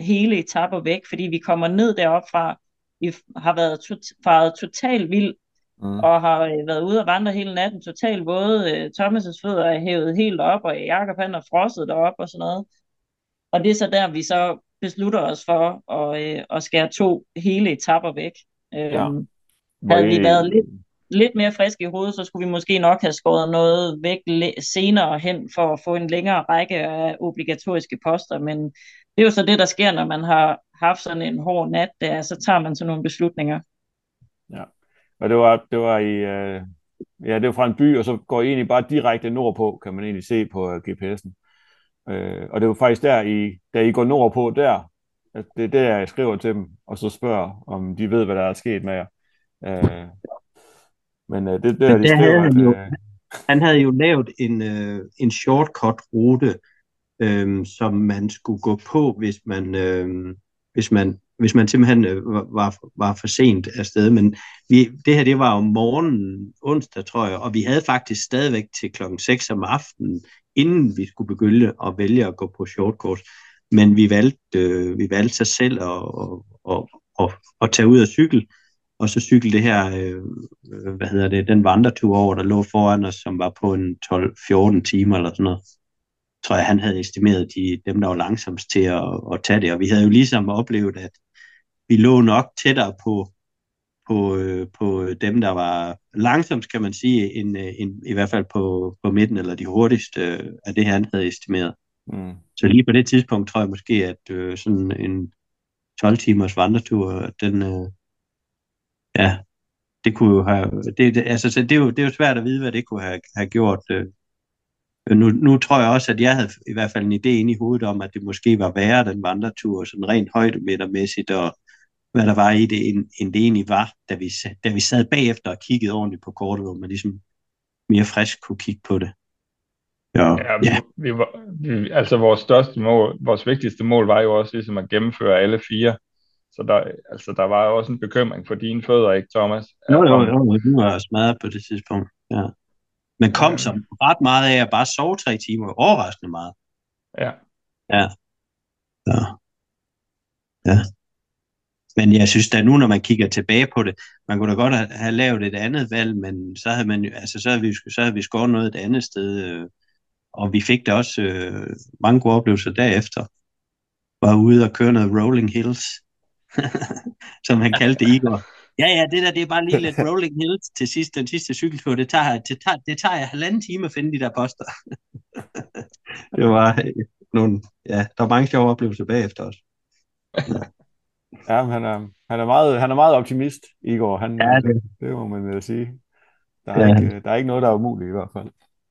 hele etapper væk, fordi vi kommer ned derop fra, vi har været tot, faret totalt vild, Mm. og har øh, været ude og vandre hele natten, totalt våde. Øh, Thomas' fødder er hævet helt op, og Jakob han er frosset derop og sådan noget. Og det er så der, vi så beslutter os for at, øh, at skære to hele etapper væk. Ja. Øhm, Hvor havde vi været lidt, lidt mere friske i hovedet, så skulle vi måske nok have skåret noget væk senere hen for at få en længere række af obligatoriske poster. Men det er jo så det, der sker, når man har haft sådan en hård nat der, så tager man sådan nogle beslutninger. Og det var, det var i, øh, ja, det var fra en by, og så går I egentlig bare direkte nordpå, kan man egentlig se på øh, GPS'en. Øh, og det var faktisk der, I, da I går nordpå der, at det er der, jeg skriver til dem, og så spørger, om de ved, hvad der er sket med jer. Øh, men øh, det der, Men de der skriver, havde at, han jo- øh, Han havde jo lavet en, øh, en shortcut-rute, øh, som man skulle gå på, hvis man, øh, hvis man, hvis man simpelthen øh, var- var, var for sent afsted. Men vi, det her, det var om morgenen onsdag, tror jeg, og vi havde faktisk stadigvæk til klokken 6 om aftenen, inden vi skulle begynde at vælge at gå på short course. Men vi valgte, øh, vi valgte sig selv at, at, at, at, at tage ud og cykle, og så cykle det her, øh, hvad hedder det, den vandretur over, der lå foran os, som var på en 12-14 timer eller sådan noget. Tror jeg, han havde estimeret de, dem, der var langsomst til at, at tage det. Og vi havde jo ligesom oplevet, at vi lå nok tættere på, på, øh, på dem, der var langsomt, kan man sige, en, en, i hvert fald på, på midten, eller de hurtigste af det, han havde estimeret. Mm. Så lige på det tidspunkt tror jeg måske, at øh, sådan en 12 timers vandretur, den, øh, ja, det kunne jo have, det, det, altså, så det, er jo, det er jo svært at vide, hvad det kunne have, have gjort. Øh. Nu, nu tror jeg også, at jeg havde i hvert fald en idé inde i hovedet om, at det måske var værre, den vandretur, sådan rent højdemetermæssigt, og hvad der var i det, end, end det egentlig var, da vi, da vi sad bagefter og kiggede ordentligt på kortet, hvor man ligesom mere frisk kunne kigge på det. Ja, ja, vi, ja. Vi var, vi, altså vores største mål, vores vigtigste mål var jo også ligesom at gennemføre alle fire. Så der, altså, der var jo også en bekymring for dine fødder, ikke Thomas? Jo, jo, jo, du var smadret på det tidspunkt, ja. Men kom ja. som ret meget af at bare sove tre timer, overraskende meget. Ja. Ja. Ja. Ja. Men jeg synes da nu, når man kigger tilbage på det, man kunne da godt have, lavet et andet valg, men så havde, man, altså, så havde vi, så havde vi skåret noget et andet sted. Øh, og vi fik da også øh, mange gode oplevelser derefter. Var ude og køre noget Rolling Hills, [LAUGHS] som han kaldte det Igor. Ja, ja, det der, det er bare lige lidt Rolling Hills til sidst, den sidste cykeltur. Det tager, det tager, det tager jeg halvanden time at finde de der poster. [LAUGHS] det var øh, nogle, ja, der var mange sjove oplevelser bagefter også. Ja, [LAUGHS] men han er, han er, meget, han er meget optimist, Igor. Han, ja, det. det må man vel sige. Der er, ja. ikke, der er ikke noget, der er umuligt i hvert fald.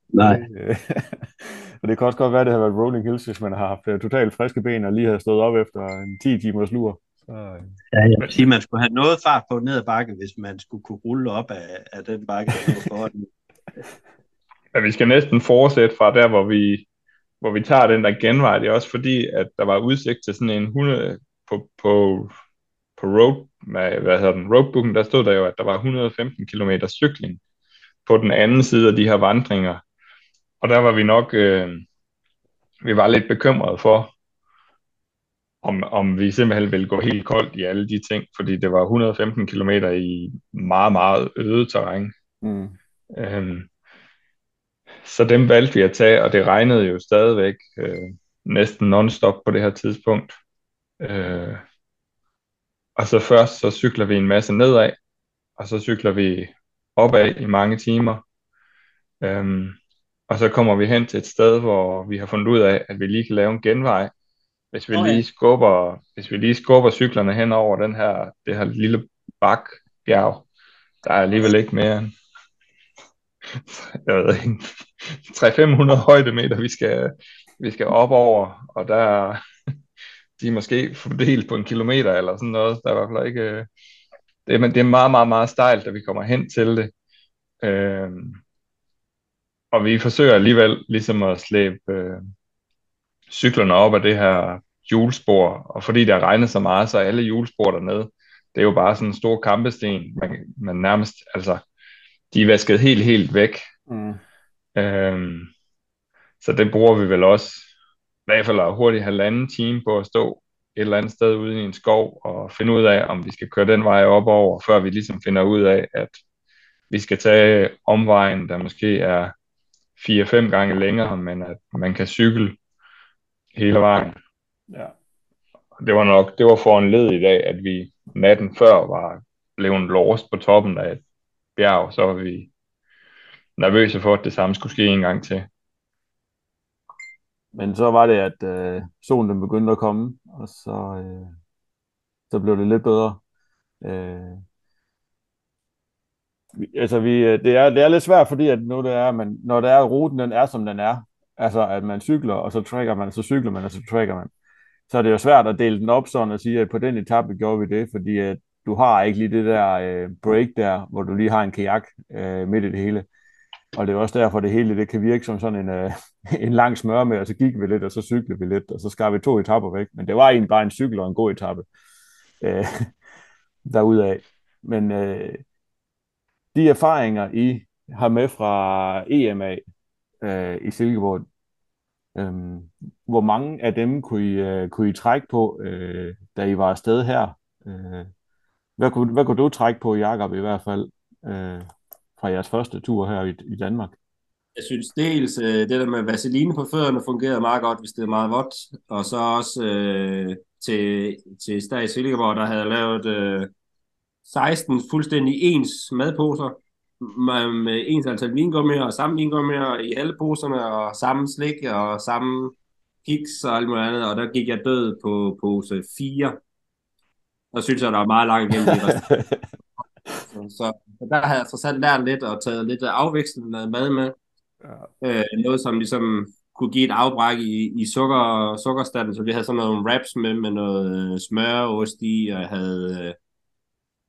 Nej. [LAUGHS] og det kan også godt være, at det har været Rolling Hills, hvis man har haft øh, totalt friske ben og lige har stået op efter en 10 timers lur. Så, øh. ja, jeg vil sige, man skulle have noget fart på ned ad bakke, hvis man skulle kunne rulle op af, af den bakke, der [LAUGHS] Ja, vi skal næsten fortsætte fra der, hvor vi, hvor vi tager den der genvej. Det er også fordi, at der var udsigt til sådan en 100 på, på, på road, med, hvad hedder den, roadbooken, der stod der jo, at der var 115 km cykling på den anden side af de her vandringer. Og der var vi nok, øh, vi var lidt bekymrede for, om, om vi simpelthen ville gå helt koldt i alle de ting, fordi det var 115 km i meget, meget øde terræn. Mm. Øhm, så dem valgte vi at tage, og det regnede jo stadigvæk øh, næsten non-stop på det her tidspunkt. Øh, og så først så cykler vi en masse nedad, og så cykler vi opad i mange timer. Øhm, og så kommer vi hen til et sted, hvor vi har fundet ud af, at vi lige kan lave en genvej, hvis vi okay. lige skubber, hvis vi lige skubber cyklerne hen over den her, det her lille bakbjerg. Der er alligevel ikke mere end [LAUGHS] jeg ved ikke, 300-500 højdemeter, vi skal, vi skal op over, og der de er måske fordelt på en kilometer eller sådan noget. Der er i hvert fald ikke, øh, det, er, det er meget, meget, meget stejlt, da vi kommer hen til det. Øh, og vi forsøger alligevel ligesom at slæbe øh, cyklerne op af det her hjulspor, og fordi der regner så meget, så er alle hjulspor dernede, det er jo bare sådan en stor kampesten, man, man nærmest, altså, de er vasket helt, helt væk. Mm. Øhm, så det bruger vi vel også, hvert fald hurtigt halvanden time på at stå et eller andet sted ude i en skov og finde ud af, om vi skal køre den vej op over, før vi ligesom finder ud af, at vi skal tage omvejen, der måske er 4-5 gange længere, men at man kan cykle hele vejen. Ja. Det var nok, det var for en led i dag, at vi natten før var blevet låst på toppen af et bjerg, så var vi nervøse for, at det samme skulle ske en gang til. Men så var det, at øh, solen den begyndte at komme, og så, øh, så blev det lidt bedre. Øh, altså vi, øh, det, er, det er lidt svært, fordi at nu det er, man, når det er, ruten den er, som den er, altså at man cykler, og så trækker man, så cykler man, og så trækker man, så er det jo svært at dele den op sådan og sige, at på den etape gjorde vi det, fordi at du har ikke lige det der øh, break der, hvor du lige har en kajak øh, midt i det hele. Og det er også derfor, det hele det kan virke som sådan en, øh, [LAUGHS] en lang smør med, og så gik vi lidt, og så cyklede vi lidt, og så skar vi to etapper væk. Men det var egentlig bare en cykel og en god etape øh, [LAUGHS] derudaf. Men øh, de erfaringer, I har med fra EMA øh, i Silkeborg, øh, hvor mange af dem kunne I, øh, kunne I trække på, øh, da I var afsted her? Øh, hvad, kunne, hvad kunne du trække på, Jakob, i hvert fald? Øh, fra jeres første tur her i, i Danmark? Jeg synes dels, øh, det der med vaseline på fødderne fungerede meget godt, hvis det er meget vådt. Og så også øh, til, til Stag Silkeborg, der havde lavet øh, 16 fuldstændig ens madposer, med, med ens antal vingummier og samme vingummier i alle poserne, og samme slik og samme kiks og alt muligt andet, og der gik jeg død på pose 4. Der synes jeg, der var meget langt igennem det. [LAUGHS] så, så, der havde jeg trods alt lært lidt og taget lidt afvekslende mad med. Ja. Øh, noget, som ligesom kunne give et afbræk i, i sukker, sukkerstanden, så vi havde sådan nogle wraps med, med noget øh, smørost i, og jeg havde øh,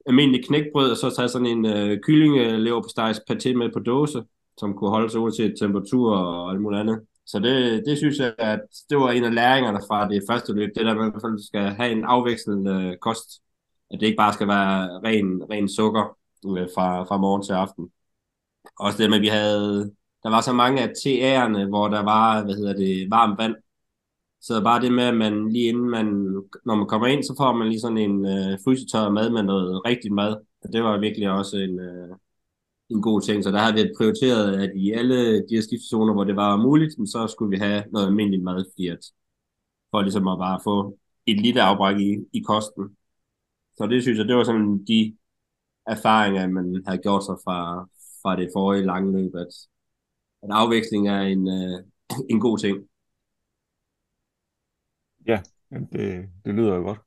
almindelig knækbrød, og så taget sådan en øh, kyllingeleverpostejs paté med på dåse, som kunne holde sig uanset temperatur og alt muligt andet. Så det, det synes jeg, at det var en af læringerne fra det første løb, det der med, at du skal have en afvekslende kost, at det ikke bare skal være ren, ren sukker øh, fra, fra morgen til aften. Også det med, at vi havde, der var så mange af TA'erne, hvor der var, hvad hedder det, varmt vand, så bare det med, at man lige inden man, når man kommer ind, så får man lige sådan en øh, frysetør mad med noget rigtig mad. Og det var virkelig også en, øh, en god ting. Så der har vi prioriteret, at i alle de her skiftezoner, hvor det var muligt, så skulle vi have noget almindeligt mad, fordi at, for ligesom at bare få et lille afbræk i, i kosten. Så det synes jeg, det var sådan de erfaringer, man havde gjort sig fra, fra det forrige lange løb, at, at afveksling er en, øh, [CLEARS THROAT] en god ting. Ja, det, det lyder jo godt.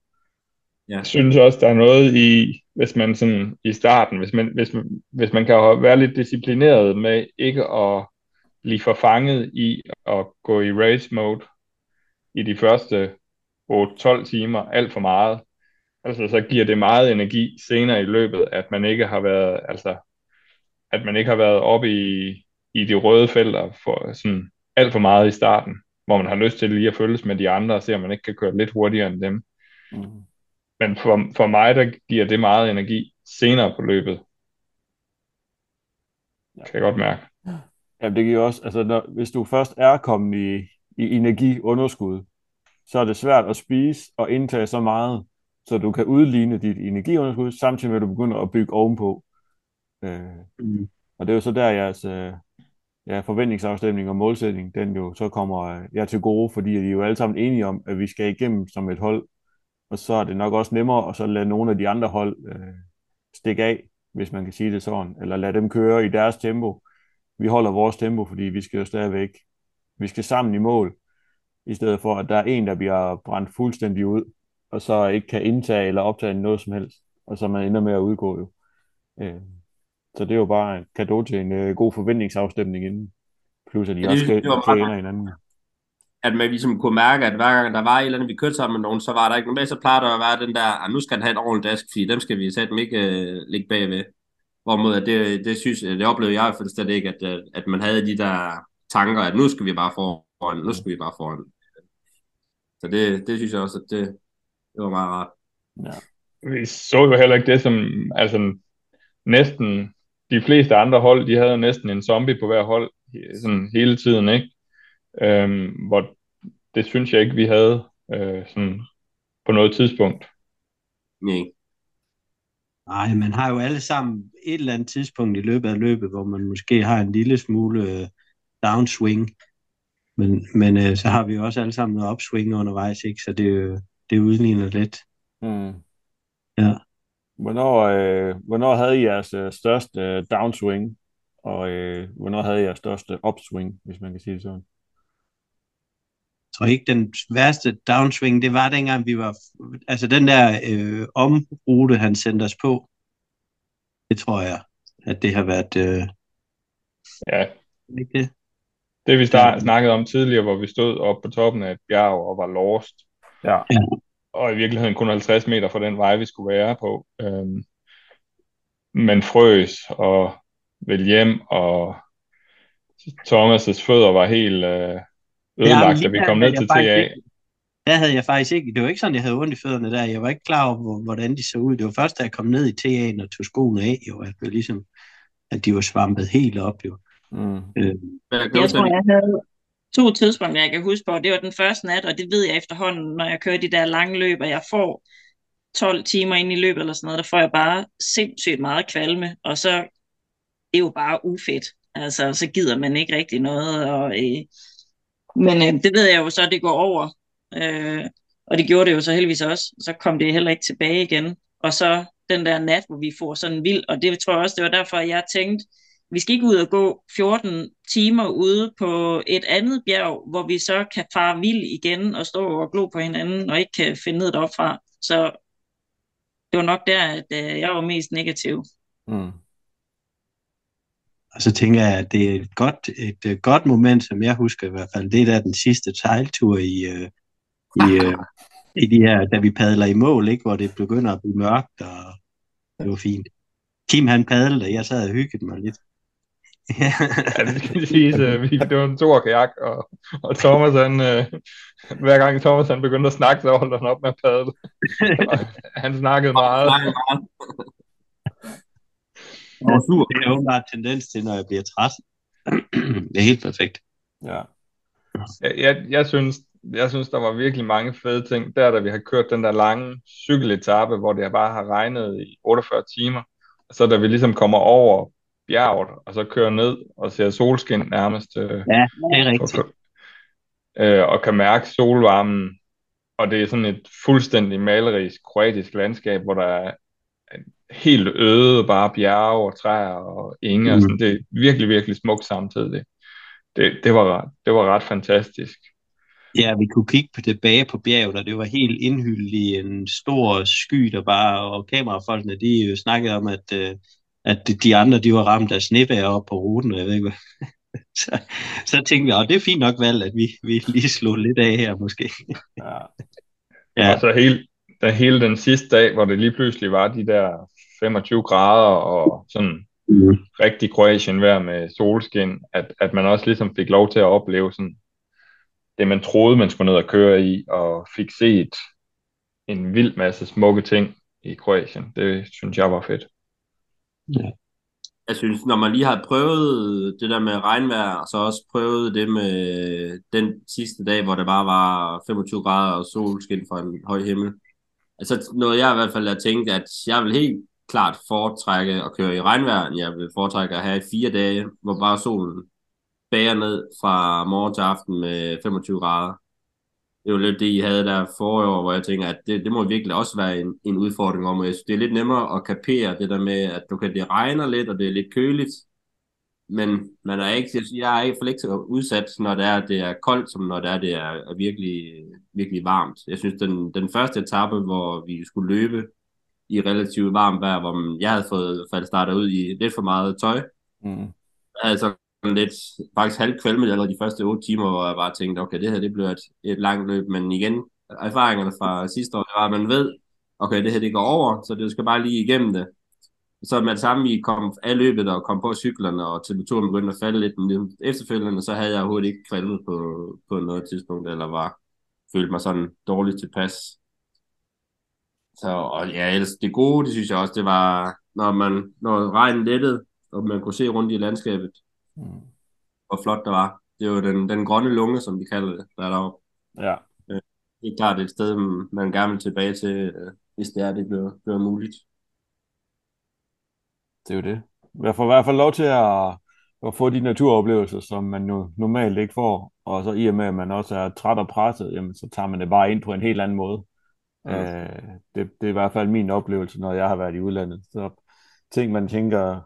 Ja. Jeg synes også, der er noget i, hvis man sådan i starten, hvis man, hvis man, hvis man kan være lidt disciplineret med ikke at blive forfanget i at gå i race mode i de første 8-12 timer alt for meget, altså så giver det meget energi senere i løbet, at man ikke har været, altså, at man ikke har været oppe i, i de røde felter for sådan alt for meget i starten, hvor man har lyst til lige at følges med de andre og se, om man ikke kan køre lidt hurtigere end dem. Mm. Men for, for mig, der giver det meget energi senere på løbet. Ja. Kan jeg godt mærke. Ja, det giver også, altså når, hvis du først er kommet i, i energiunderskud, så er det svært at spise og indtage så meget, så du kan udligne dit energiunderskud, samtidig med at du begynder at bygge ovenpå. Øh, mm. Og det er jo så der, jeres øh, ja, forventningsafstemning og målsætning, den jo så kommer øh, jeg til gode, fordi de er jo alle sammen enige om, at vi skal igennem som et hold og så er det nok også nemmere at så lade nogle af de andre hold øh, stikke af, hvis man kan sige det sådan, eller lade dem køre i deres tempo. Vi holder vores tempo, fordi vi skal jo stadigvæk, vi skal sammen i mål, i stedet for at der er en, der bliver brændt fuldstændig ud, og så ikke kan indtage eller optage noget som helst, og så man ender med at udgå jo. Øh, så det er jo bare en gave til en øh, god forventningsafstemning inden. Plus at de ja, også skal træne hinanden at man ligesom kunne mærke, at hver gang der var et eller andet, vi kørte sammen med nogen, så var der ikke noget med, så plejer der at være den der, ah, nu skal han have en ordentlig dask, fordi dem skal vi sætte dem ikke uh, ligge bagved. Hvorimod, at det, det, synes, det oplevede jeg fald ikke, at, øh, at man havde de der tanker, at nu skal vi bare foran, nu skal vi bare foran. Så det, det synes jeg også, at det, det var meget rart. Ja. Vi så jo heller ikke det som, altså næsten de fleste andre hold, de havde næsten en zombie på hver hold sådan hele tiden, ikke? øhm, hvor det synes jeg ikke, vi havde øh, sådan på noget tidspunkt. Nej. Nej, man har jo alle sammen et eller andet tidspunkt i løbet af løbet, hvor man måske har en lille smule øh, downswing, men, men øh, så har vi jo også alle sammen noget upswing undervejs, ikke? så det, det udligner lidt. Mm. Ja. Hvornår, øh, hvornår havde I jeres øh, største øh, downswing, og øh, hvornår havde I jeres største upswing, hvis man kan sige det sådan? tror ikke, den værste downswing, det var dengang, vi var, altså den der øh, omrute, han sendte os på, det tror jeg, at det har været, øh, ja. Ikke det? Det vi start, snakkede om tidligere, hvor vi stod op på toppen af et bjerg og var lost. Ja. ja. Og i virkeligheden kun 50 meter fra den vej, vi skulle være på. Øhm, men frøs og vel hjem, og Thomas' fødder var helt øh, ødelagt, da vi kom ned til TA. der havde jeg faktisk ikke, det var ikke sådan, jeg havde ondt i fødderne der. Jeg var ikke klar over, hvordan de så ud. Det var først, da jeg kom ned i TA'en og tog skoene af, jo, at, det ligesom, at de var svampet helt op. Jo. Mm. Øh. Jeg tror, jeg havde to tidspunkter, jeg kan huske på. Det var den første nat, og det ved jeg efterhånden, når jeg kører de der lange løb, og jeg får 12 timer ind i løbet eller sådan noget, der får jeg bare sindssygt meget kvalme, og så det er jo bare ufedt. Altså, så gider man ikke rigtig noget, og øh, men øh, det ved jeg jo så, at det går over. Øh, og det gjorde det jo så heldigvis også. Så kom det heller ikke tilbage igen. Og så den der nat, hvor vi får sådan vild, og det tror jeg også, det var derfor, jeg tænkte, vi skal ikke ud og gå 14 timer ude på et andet bjerg, hvor vi så kan fare vild igen og stå og glo på hinanden og ikke kan finde ned fra. Så det var nok der, at øh, jeg var mest negativ. Mm. Og så tænker jeg, at det er et godt, et, et godt moment, som jeg husker i hvert fald, det er da den sidste sejltur i, øh, i, [LAUGHS] øh, i de her, da vi padler i mål, ikke, hvor det begynder at blive mørkt, og det var fint. Kim han padlede, og jeg sad og hyggede mig lidt. Ja, det skal sige, at vi, det var en stor kajak, og, og Thomas, han, øh, hver gang Thomas han begyndte at snakke, så holdt han op med at padle. han snakkede meget. Ja, det er åbenbart tendens til, når jeg bliver træt. det er helt perfekt. Ja. Jeg, jeg, jeg, synes, jeg synes, der var virkelig mange fede ting. Der, da vi har kørt den der lange cykeletappe, hvor det bare har regnet i 48 timer. Og så da vi ligesom kommer over bjerget, og så kører ned og ser solskin nærmest. Øh, ja, det er rigtigt. Øh, og kan mærke solvarmen. Og det er sådan et fuldstændig malerisk kroatisk landskab, hvor der er helt øde, bare bjerge og træer og enge. Mm. Og sådan. Det er virkelig, virkelig smukt samtidig. Det, det, var, det var ret fantastisk. Ja, vi kunne kigge på tilbage på bjerget, og det var helt indhyldet i en stor sky, der bare, og kamerafolkene, de snakkede om, at, øh, at de andre, de var ramt af snevejr op på ruten, jeg ved ikke [LAUGHS] Så, så tænkte vi, at det er fint nok valgt, at vi, vi lige slog lidt af her måske. ja. [LAUGHS] ja. Og så hele, der hele den sidste dag, hvor det lige pludselig var de der 25 grader og sådan mm. rigtig Kroatien vejr med solskin, at, at man også ligesom fik lov til at opleve sådan det, man troede, man skulle ned og køre i, og fik set en vild masse smukke ting i Kroatien. Det synes jeg var fedt. Ja. Jeg synes, når man lige har prøvet det der med regnvejr, og så også prøvet det med den sidste dag, hvor det bare var 25 grader og solskin fra en høj himmel, altså noget jeg i hvert fald har tænkt, at jeg vil helt klart foretrække at køre i regnvejr, end jeg vil foretrække at have fire dage, hvor bare solen bager ned fra morgen til aften med 25 grader. Det var lidt det, I havde der forrige år, hvor jeg tænker, at det, det må virkelig også være en, en udfordring om, jeg synes, det er lidt nemmere at kapere det der med, at du kan, det regner lidt, og det er lidt køligt, men man er ikke, jeg er ikke for ikke så udsat, når det er, det er koldt, som når det er, det er virkelig, virkelig varmt. Jeg synes, den, den første etape, hvor vi skulle løbe i relativt varmt vejr, hvor jeg havde fået faldet startet ud i lidt for meget tøj, mm. altså lidt faktisk halvkvalmet allerede de første 8 timer, hvor jeg bare tænkte, okay, det her det bliver et, et langt løb, men igen, erfaringerne fra sidste år, det var, at man ved, okay, det her det går over, så det skal bare lige igennem det. Så med det samme, vi kom af løbet og kom på cyklerne, og temperaturen begyndte at falde lidt, men efterfølgende, så havde jeg overhovedet ikke kvalmet på, på noget tidspunkt, eller var følte mig sådan dårligt tilpas. Så, og ja, ellers det gode, det synes jeg også, det var, når man, når regnen lettede, og man kunne se rundt i landskabet, mm. hvor flot det var. Det var den, den grønne lunge, som vi kalder det, der er deroppe. Ja. Øh, det er klart et sted, man gerne vil tilbage til, øh, hvis det er, det bliver, bliver muligt. Det er jo det. Jeg får i hvert fald lov til at, at få de naturoplevelser, som man nu normalt ikke får. Og så i og med, at man også er træt og presset, jamen, så tager man det bare ind på en helt anden måde. Mm. Øh, det, det er i hvert fald min oplevelse, når jeg har været i udlandet. Så ting, man tænker,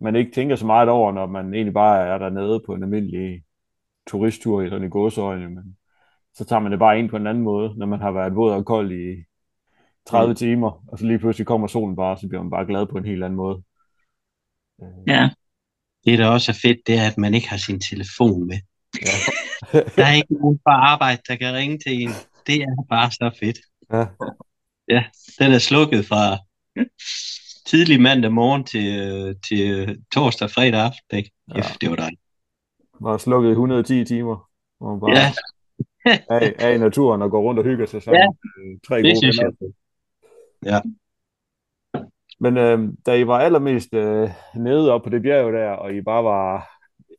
man ikke tænker så meget over, når man egentlig bare er dernede på en almindelig turisttur i sådan i gåsøjne, men så tager man det bare ind på en anden måde, når man har været våd og kold i 30 mm. timer, og så lige pludselig kommer solen bare, så bliver man bare glad på en helt anden måde. Ja. Det, der også er fedt, det er, at man ikke har sin telefon med. Ja. [LAUGHS] der er ikke nogen på arbejde, der kan ringe til en. Det er bare så fedt. Ja. Ja, den er slukket fra tidlig mandag morgen til, til torsdag fredag aften. Ikke? Ja. Det var dejligt. Var slukket i 110 timer. Hvor man bare ja. [LAUGHS] er i naturen og går rundt og hygger sig sammen. Ja, øh, tre det gode synes jeg. Ja. Men øh, da I var allermest øh, nede op på det bjerg der, og I bare var,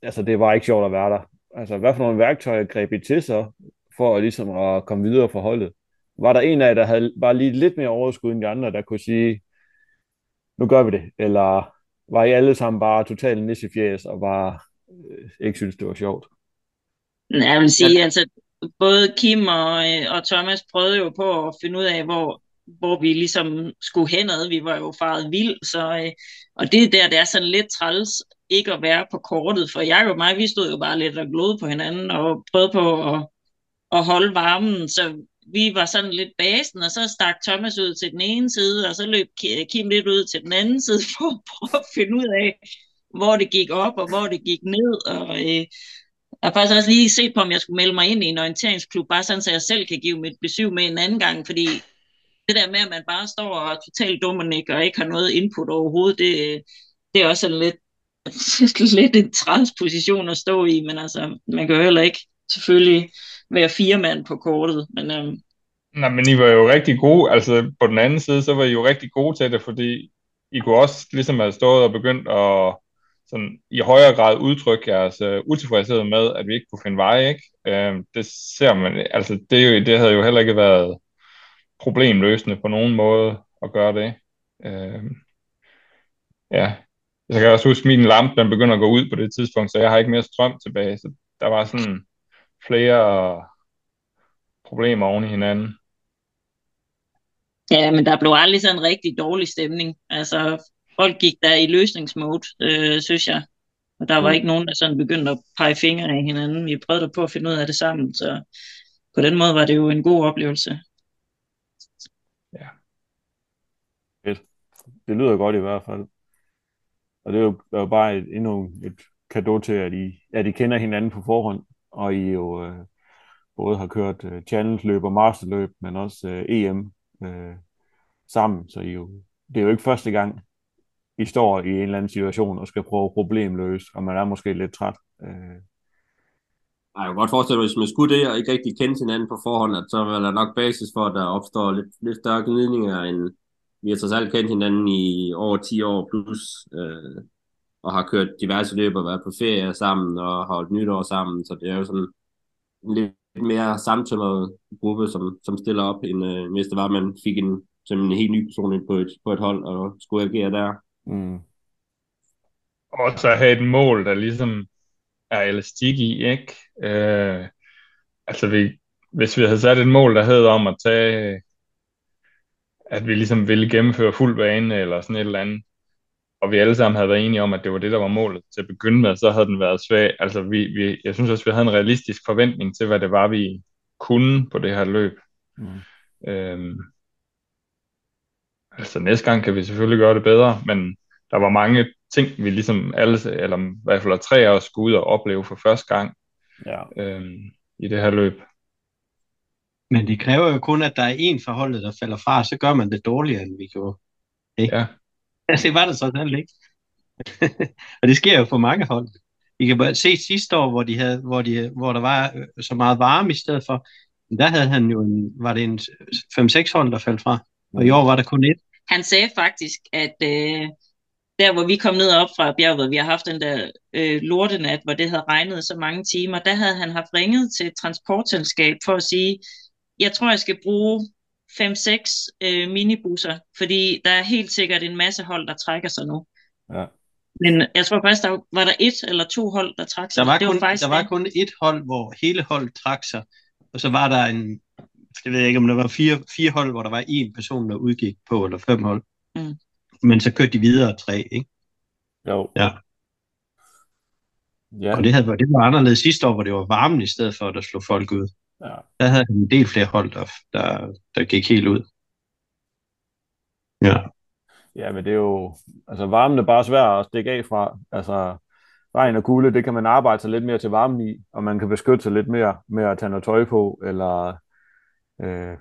altså det var ikke sjovt at være der. Altså hvad for nogle værktøjer greb I til så, for at, ligesom at komme videre for holdet? Var der en af jer, der havde bare lige lidt mere overskud end de andre, der kunne sige, nu gør vi det? Eller var I alle sammen bare totalt nissefjæs og bare øh, ikke synes, det var sjovt? Jeg vil sige, ja. altså både Kim og, øh, og Thomas prøvede jo på at finde ud af, hvor hvor vi ligesom skulle henad. Vi var jo faret vild, så, øh, og det der, det er sådan lidt træls ikke at være på kortet, for jeg og mig, vi stod jo bare lidt og glodede på hinanden og prøvede på at, at holde varmen, så vi var sådan lidt basen, og så stak Thomas ud til den ene side, og så løb Kim lidt ud til den anden side, [LAUGHS] for at prøve at finde ud af, hvor det gik op, og hvor det gik ned, og øh, jeg har faktisk også lige set på, om jeg skulle melde mig ind i en orienteringsklub, bare sådan, så jeg selv kan give mit besøg med en anden gang, fordi det der med, at man bare står og er totalt dum og og ikke har noget input overhovedet, det, det er også en lidt, [LAUGHS] lidt en træls position at stå i, men altså, man kan jo heller ikke selvfølgelig være fire mand på kortet. Men, øhm, Nej, men I var jo rigtig gode, altså på den anden side, så var I jo rigtig gode til det, fordi I kunne også ligesom have stået og begyndt at sådan, i højere grad udtrykke jeres uh, utilfredshed med, at vi ikke kunne finde veje, ikke? Uh, det ser man, altså det, det havde jo heller ikke været problemløsende på nogen måde at gøre det. Uh, ja, jeg kan også huske, at min lampe den begynder at gå ud på det tidspunkt, så jeg har ikke mere strøm tilbage, så der var sådan flere problemer oven i hinanden. Ja, men der blev aldrig sådan en rigtig dårlig stemning. Altså, folk gik der i løsningsmode, øh, synes jeg. Og der var mm. ikke nogen, der sådan begyndte at pege fingre af hinanden. Vi prøvede på at finde ud af det sammen, så på den måde var det jo en god oplevelse. Ja. Fedt. Det lyder godt i hvert fald. Og det er jo, det er jo bare et, endnu et kado til, at I, at I kender hinanden på forhånd, og I jo øh, både har kørt øh, challenge-løb og masterløb, men også øh, EM øh, sammen, så I jo, det er jo ikke første gang, I står i en eller anden situation og skal prøve problemløse, og man er måske lidt træt. Øh. Jeg kan godt forestille mig, hvis man skulle det, og ikke rigtig kende hinanden på forhånd, at så er der nok basis for, at der opstår lidt, lidt større gnidninger, end vi har trods alt kendt hinanden i over 10 år plus, øh, og har kørt diverse løb og været på ferie sammen og holdt nytår sammen, så det er jo sådan en lidt mere samtømret gruppe, som, som stiller op, end øh, hvis det var, at man fik en, som en helt ny person ind på et, på et hold og skulle agere der. Mm. Og så have et mål, der ligesom er elastik i, ikke? Øh, altså, vi, hvis vi havde sat et mål, der hed om at tage, at vi ligesom ville gennemføre fuld bane eller sådan et eller andet, og vi alle sammen havde været enige om, at det var det, der var målet til at begynde med, så havde den været svag. Altså, vi, vi, jeg synes også, vi havde en realistisk forventning til, hvad det var, vi kunne på det her løb. Mm. Øhm, altså, næste gang kan vi selvfølgelig gøre det bedre, men der var mange ting, vi ligesom alle, eller i hvert fald tre af os skulle ud og opleve for første gang ja. øhm, i det her løb. Men det kræver jo kun, at der er en forholdet, der falder fra, så gør man det dårligere, end vi gjorde. Ikke? Ja. [LAUGHS] det var det så selv ikke. [LAUGHS] og det sker jo for mange hold. I kan bare se sidste år, hvor, de havde, hvor, de, hvor der var øh, så meget varme i stedet for, der havde han jo en, var det en 5-6 hold, der faldt fra, og i år var der kun et. Han sagde faktisk, at øh, der hvor vi kom ned op fra bjerget, vi har haft den der øh, lortenat, hvor det havde regnet så mange timer, der havde han haft ringet til et transportselskab for at sige, jeg tror, jeg skal bruge 5-6 øh, minibusser, fordi der er helt sikkert en masse hold, der trækker sig nu. Ja. Men jeg tror faktisk, der var der et eller to hold, der trak sig. Der var, det kun, var faktisk der var kun et hold, hvor hele holdet trak sig, og så var der en, jeg ved ikke, om der var fire, fire hold, hvor der var en person, der udgik på, eller fem hold. Mm. Men så kørte de videre tre, ikke? Jo. Ja. ja. Og det, havde, det var anderledes sidste år, hvor det var varmen i stedet for, at der slog folk ud. Ja. Der havde han en del flere hold, der, der, der gik helt ud. Ja. Ja, men det er jo, altså varmen er bare svær at stikke af fra. Altså regn og kulde, det kan man arbejde sig lidt mere til varmen i, og man kan beskytte sig lidt mere med at tage noget tøj på, eller øh,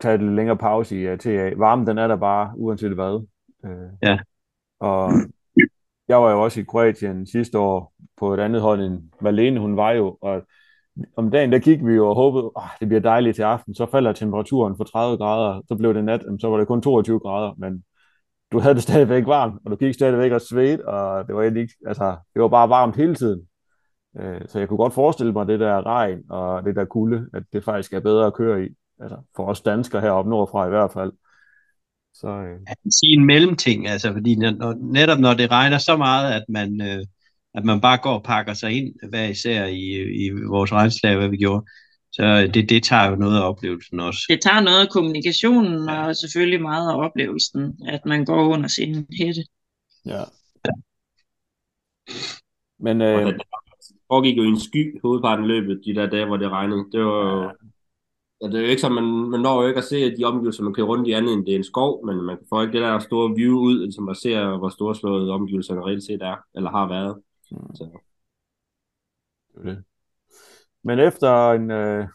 tage et lidt længere pause i TA. Varmen, den er der bare, uanset hvad. Øh, ja. Og jeg var jo også i Kroatien sidste år på et andet hold end Malene, hun var jo, og om dagen, der gik vi jo og håbede, at det bliver dejligt til aften. Så falder temperaturen for 30 grader, så blev det nat, så var det kun 22 grader, men du havde det stadigvæk varmt, og du gik stadigvæk og svedt, og det var, ikke, altså, det var bare varmt hele tiden. Øh, så jeg kunne godt forestille mig det der regn og det der kulde, at det faktisk er bedre at køre i. Altså for os danskere heroppe nordfra i hvert fald. Så, øh... Jeg kan sige en mellemting, altså, fordi når, netop når det regner så meget, at man, øh, at man bare går og pakker sig ind hver især i, i vores regnslag, hvad vi gjorde, Så det, det tager jo noget af oplevelsen også. Det tager noget af kommunikationen, ja. og selvfølgelig meget af oplevelsen, at man går under sin hætte. Ja. Men Og øh, det foregik jo i en sky hovedparten af løbet, de der dage, hvor det regnede. Det var jo... Ja, det er jo ikke så, man, man når jo ikke at se de omgivelser, man kører rundt i andet, end det er en skov, men man får ikke det der store view ud, ligesom man ser, hvor storslåede omgivelserne reelt set er, eller har været. Så, det er det. Men efter en øh,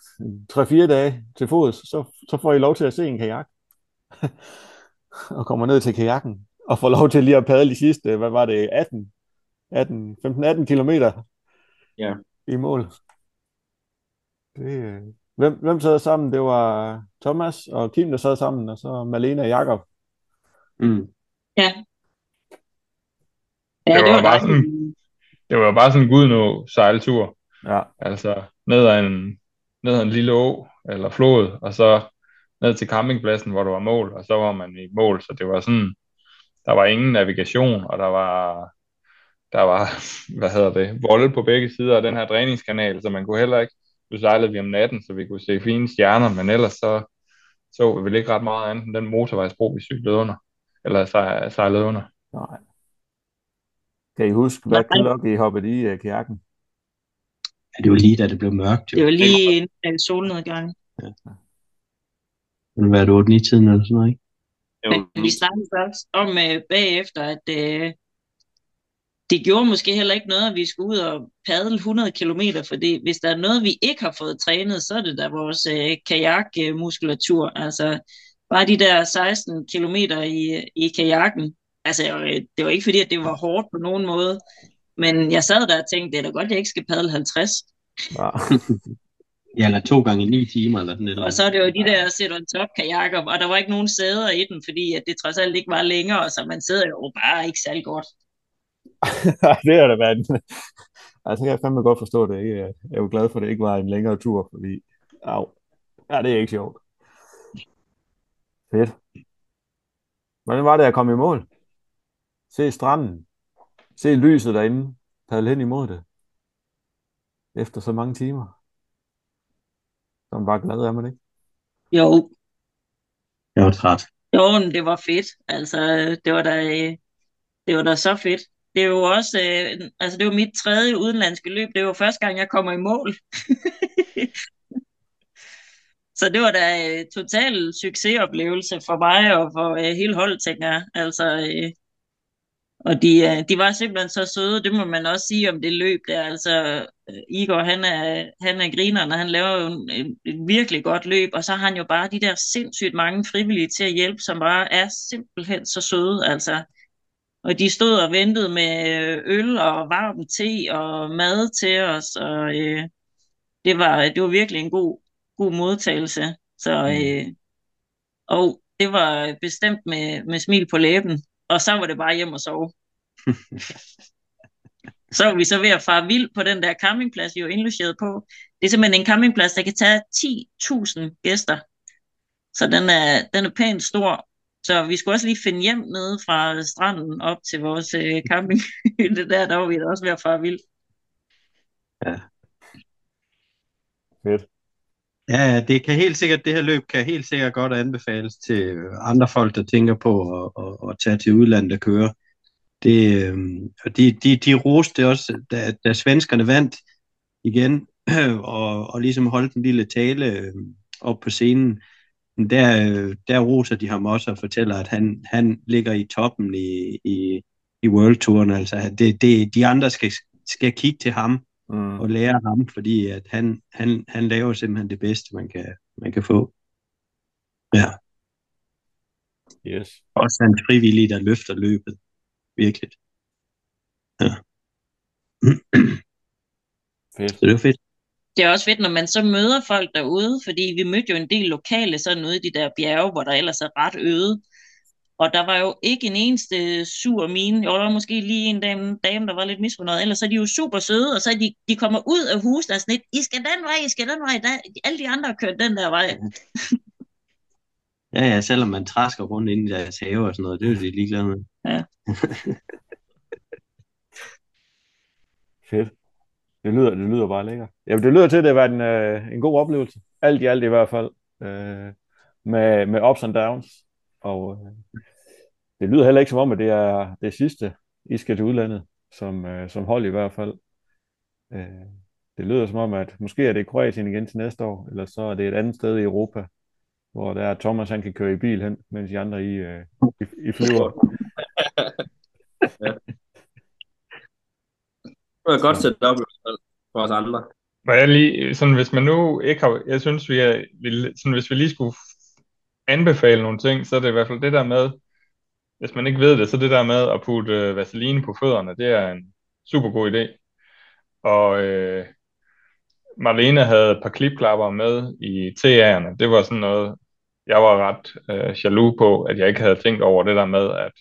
3-4 dage til fods, så, så får I lov til at se en kajak. [LAUGHS] og kommer ned til kajakken og får lov til lige at padle de sidste, hvad var det, 18, 18 15-18 kilometer ja. i mål. Det, øh, hvem, hvem sad sammen? Det var Thomas og Kim, der sad sammen, og så Malene og Jakob. Mm. Ja. Ja, Det det var var bare sådan- Det var bare sådan en gudnå sejltur. Ja, Altså ned ad en, ned ad en lille å eller flod, og så ned til campingpladsen, hvor der var mål, og så var man i mål. Så det var sådan, der var ingen navigation, og der var, der var, [LAUGHS] hvad hedder det, volde på begge sider af den her dræningskanal, så man kunne heller ikke, nu sejlede vi om natten, så vi kunne se fine stjerner, men ellers så så vi vel ikke ret meget andet end den motorvejsbro, vi cyklede under, eller sej- sejlede under. nej. Kan I huske, hvad klok I hoppede i uh, kajakken? Ja, det var lige da det blev mørkt. Jo. Det var lige en, en solnedgang. Det var 8 9 tiden eller sådan noget, ikke? var, Men vi snakkede først om øh, bagefter, at øh, det gjorde måske heller ikke noget, at vi skulle ud og padle 100 km, fordi hvis der er noget, vi ikke har fået trænet, så er det da vores øh, kajakmuskulatur. Altså bare de der 16 km i, i kajakken. Altså øh, det var ikke fordi, at det var hårdt på nogen måde, men jeg sad der og tænkte, det er da godt, at jeg ikke skal padle 50. Ja. [LAUGHS] Ja, eller to gange 9 timer eller sådan noget. Og så er det jo de der sit on top kajakker, og der var ikke nogen sæder i den, fordi at det trods alt ikke var længere, så man sidder jo bare ikke særlig godt. [LAUGHS] det er da en... Altså, kan jeg fandme godt forstå det. Ikke? Jeg er jo glad for, at det ikke var en længere tur, fordi... Au. Ja, det er ikke sjovt. Fedt. Hvordan var det at komme i mål? Se stranden. Se lyset derinde. Padle hen imod det. Efter så mange timer. Så er man bare glad, er man ikke? Jo, Jeg var træt. Jo, men det var fedt. Altså, det var da, det var da så fedt. Det er jo også, øh, altså det var mit tredje udenlandske løb. Det var første gang, jeg kommer i mål. [LAUGHS] så det var da øh, total succesoplevelse for mig og for øh, hele holdet, tænker jeg. Altså, øh, og de, øh, de var simpelthen så søde, det må man også sige om det løb der. Altså, øh, Igor, han er, han er grineren, og han laver jo en, en, et virkelig godt løb, og så har han jo bare de der sindssygt mange frivillige til at hjælpe, som bare er simpelthen så søde, altså. Og de stod og ventede med øl og varm te og mad til os, og øh, det, var, det var virkelig en god, god modtagelse. Så, øh, og det var bestemt med, med smil på læben, og så var det bare hjem og sove. [LAUGHS] så var vi så ved at fare vild på den der campingplads, vi var indlogeret på. Det er simpelthen en campingplads, der kan tage 10.000 gæster. Så den er, den er pænt stor. Så vi skulle også lige finde hjem nede fra stranden op til vores øh, campinghytte der, der var vi da også ved at fare vild. Fedt. Ja, det kan helt sikkert, det her løb kan helt sikkert godt anbefales til andre folk, der tænker på at, at, at tage til udlandet og køre. Det, øhm, og de, de, de roste også, da, da svenskerne vandt igen, [CLEARS THROAT] og, og ligesom holdt en lille tale øhm, op på scenen. Der, øh, der roser de ham også og fortæller, at han, han ligger i toppen i, i, i World Touren. Altså, det, det, de andre skal, skal kigge til ham Mm. og lære ham, fordi at han, han, han laver simpelthen det bedste, man kan, man kan få. Ja, Yes. også hans frivillige, der løfter løbet. Virkelig. Ja. Fedt. Så det var fedt. Det er også fedt, når man så møder folk derude, fordi vi mødte jo en del lokale sådan ude i de der bjerge, hvor der ellers er ret øde. Og der var jo ikke en eneste sur mine. Jo, der var måske lige en dame, dame der var lidt misfornøjet. Ellers så er de jo super søde, og så er de, de kommer ud af huset og er sådan lidt, I skal den vej, I skal den vej. Der, alle de andre har kørt den der vej. Ja, ja, selvom man træsker rundt inde i deres have og sådan noget, det er jo de ligeglade med. [LAUGHS] Fedt. Det lyder, det lyder bare lækkert. Ja, det lyder til, at det har været en, øh, en god oplevelse. Alt i alt i hvert fald. Øh, med, med ups and downs. Og øh, det lyder heller ikke som om, at det er det sidste, I skal til udlandet, som, øh, som hold i hvert fald. Øh, det lyder som om, at måske er det Kroatien igen til næste år, eller så er det et andet sted i Europa, hvor der er Thomas, han kan køre i bil hen, mens de andre i, øh, i, i flyver. ja. Det er godt sæt op for os andre. Må jeg lige, sådan, hvis man nu ikke har, jeg synes, vi er, sådan, hvis vi lige skulle anbefale nogle ting, så er det i hvert fald det der med, hvis man ikke ved det, så det der med at putte øh, vaseline på fødderne, det er en super god idé. Og øh, Marlene havde et par klipklapper med i TA'erne. Det var sådan noget, jeg var ret øh, jaloux på, at jeg ikke havde tænkt over det der med, at